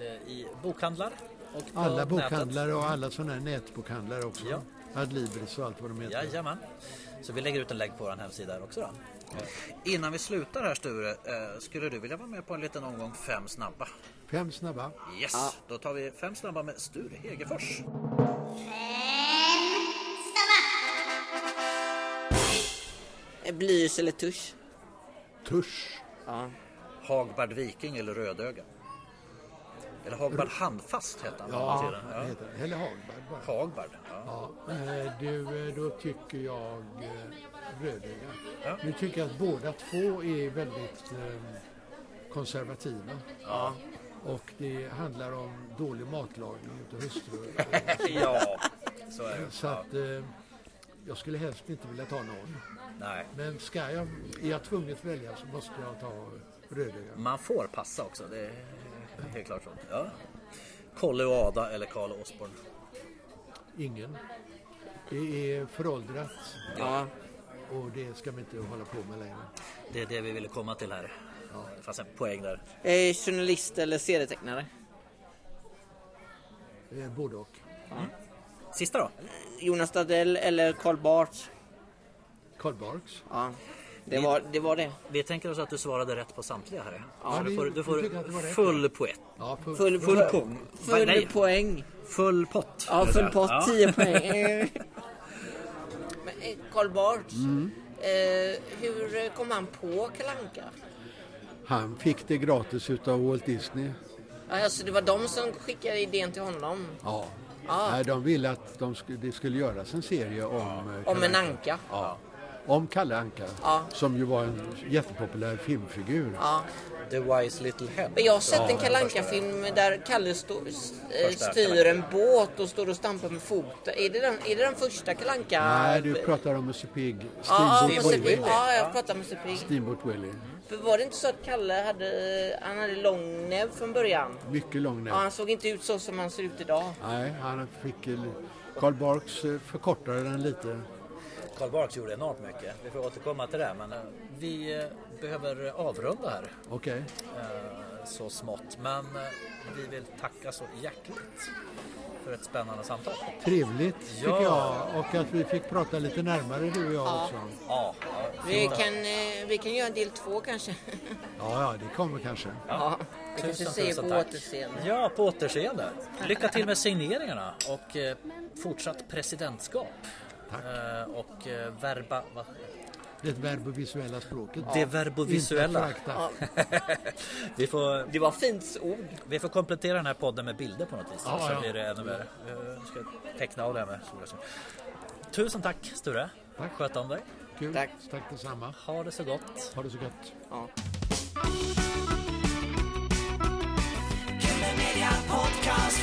eh, i bokhandlar. Och på Alla nätet. bokhandlare och alla sådana här nätbokhandlare också. Ja. Adlibris och allt vad de heter. Jajamän. Så vi lägger ut en länk på vår hemsida också då. Innan vi slutar här Sture, eh, skulle du vilja vara med på en liten omgång fem snabba? Fem snabba. Yes, då tar vi fem snabba med Sture Hegerfors. Eh, Blyerts eller tusch? Tusch. Ja. Hagberg Viking eller Rödöga? Eller Hagberg Handfast hette han Ja, vad heter? Eller Hagberg bara. Hagberg, ja. Ja, eh, du, eh, då tycker jag eh, Rödöga. Ja. Nu tycker jag att båda två är väldigt eh, konservativa. Ja. Och det handlar om dålig matlagning utav hustrur. ja, så är det. Så att jag skulle helst inte vilja ta någon. Nej, Men ska jag, är jag tvungen att välja så måste jag ta Rödöga. man får passa också. Det helt klart så. Ja. Kolle och Ada eller Karl och Osborn. Ingen. Det är föråldrat Ja. och det ska vi inte hålla på med längre. Det är det vi ville komma till här. Det fanns en poäng där. Eh, journalist eller serietecknare? Eh, Både och. Sista då? Jonas Gardell eller Karl Barth? Karl Barks. Ja. Det var det. Var det. Vi tänker oss att du svarade rätt på samtliga här. Ja, du får, du får full poäng. Ja, Full, Full full, poäng. full Nej. poäng. Full pott. Ja, full pott. Ja. 10 poäng. Eh, Men Karl Barth. Mm. Eh, hur kom han på Kalanka? Han fick det gratis utav Walt Disney. Ja, alltså det var de som skickade idén till honom. Ja. Ja. Nej, de ville att de skulle, det skulle göras en serie om, eh, Om Kalle en anka. Ja. Om Kalle Anka. Ja. Som ju var en jättepopulär filmfigur. Ja. The Wise Little Hen. Men jag har sett Ja, en Kalle. Anka-film där Kalle stå, eh, styr en båt och står och stampar med foten. Är det den, är det den första Kalle Anka? Nej, du pratar om Musse Pigg. Ja, Steamboat Musse Willie. Pigg. ja, jag pratar med Musse Pigg. Steamboat Willie. För var det inte så att Kalle hade, han hade lång näbb från början? Mycket lång näbb. Ja, han såg inte ut så som han ser ut idag. Nej, han fick... Karl Barks eh, förkortade den lite. Karl Barks gjorde enormt mycket. Vi får återkomma till det. Men eh, vi eh, behöver avrunda här. Okej. eh, Så smått. Men vi vill tacka så hjärtligt för ett spännande samtal. Trevligt tycker Ja. jag. Och att vi fick prata lite närmare du och jag också. Ja, Vi kan, vi kan göra en del två kanske. Ja, ja, det kommer kanske. Ja, vi kanske tusen på tack. återseende. Ja, på återseende. Lycka till med signeringarna och fortsatt presidentskap. Eh, och eh, verba... Va? Det verbovisuella språket. Det verbovisuella. Ja. vi får, det var fint ord. Vi får komplettera den här podden med bilder på något vis. Ja, så ja. blir det ännu värre. Eh, jag ska teckna av det här med Tusen tack Sture. Tack. Sköt om dig. Kul. Tack. Tack detsamma. Ha det så gott. Ha det så gott. Ja. Podcast,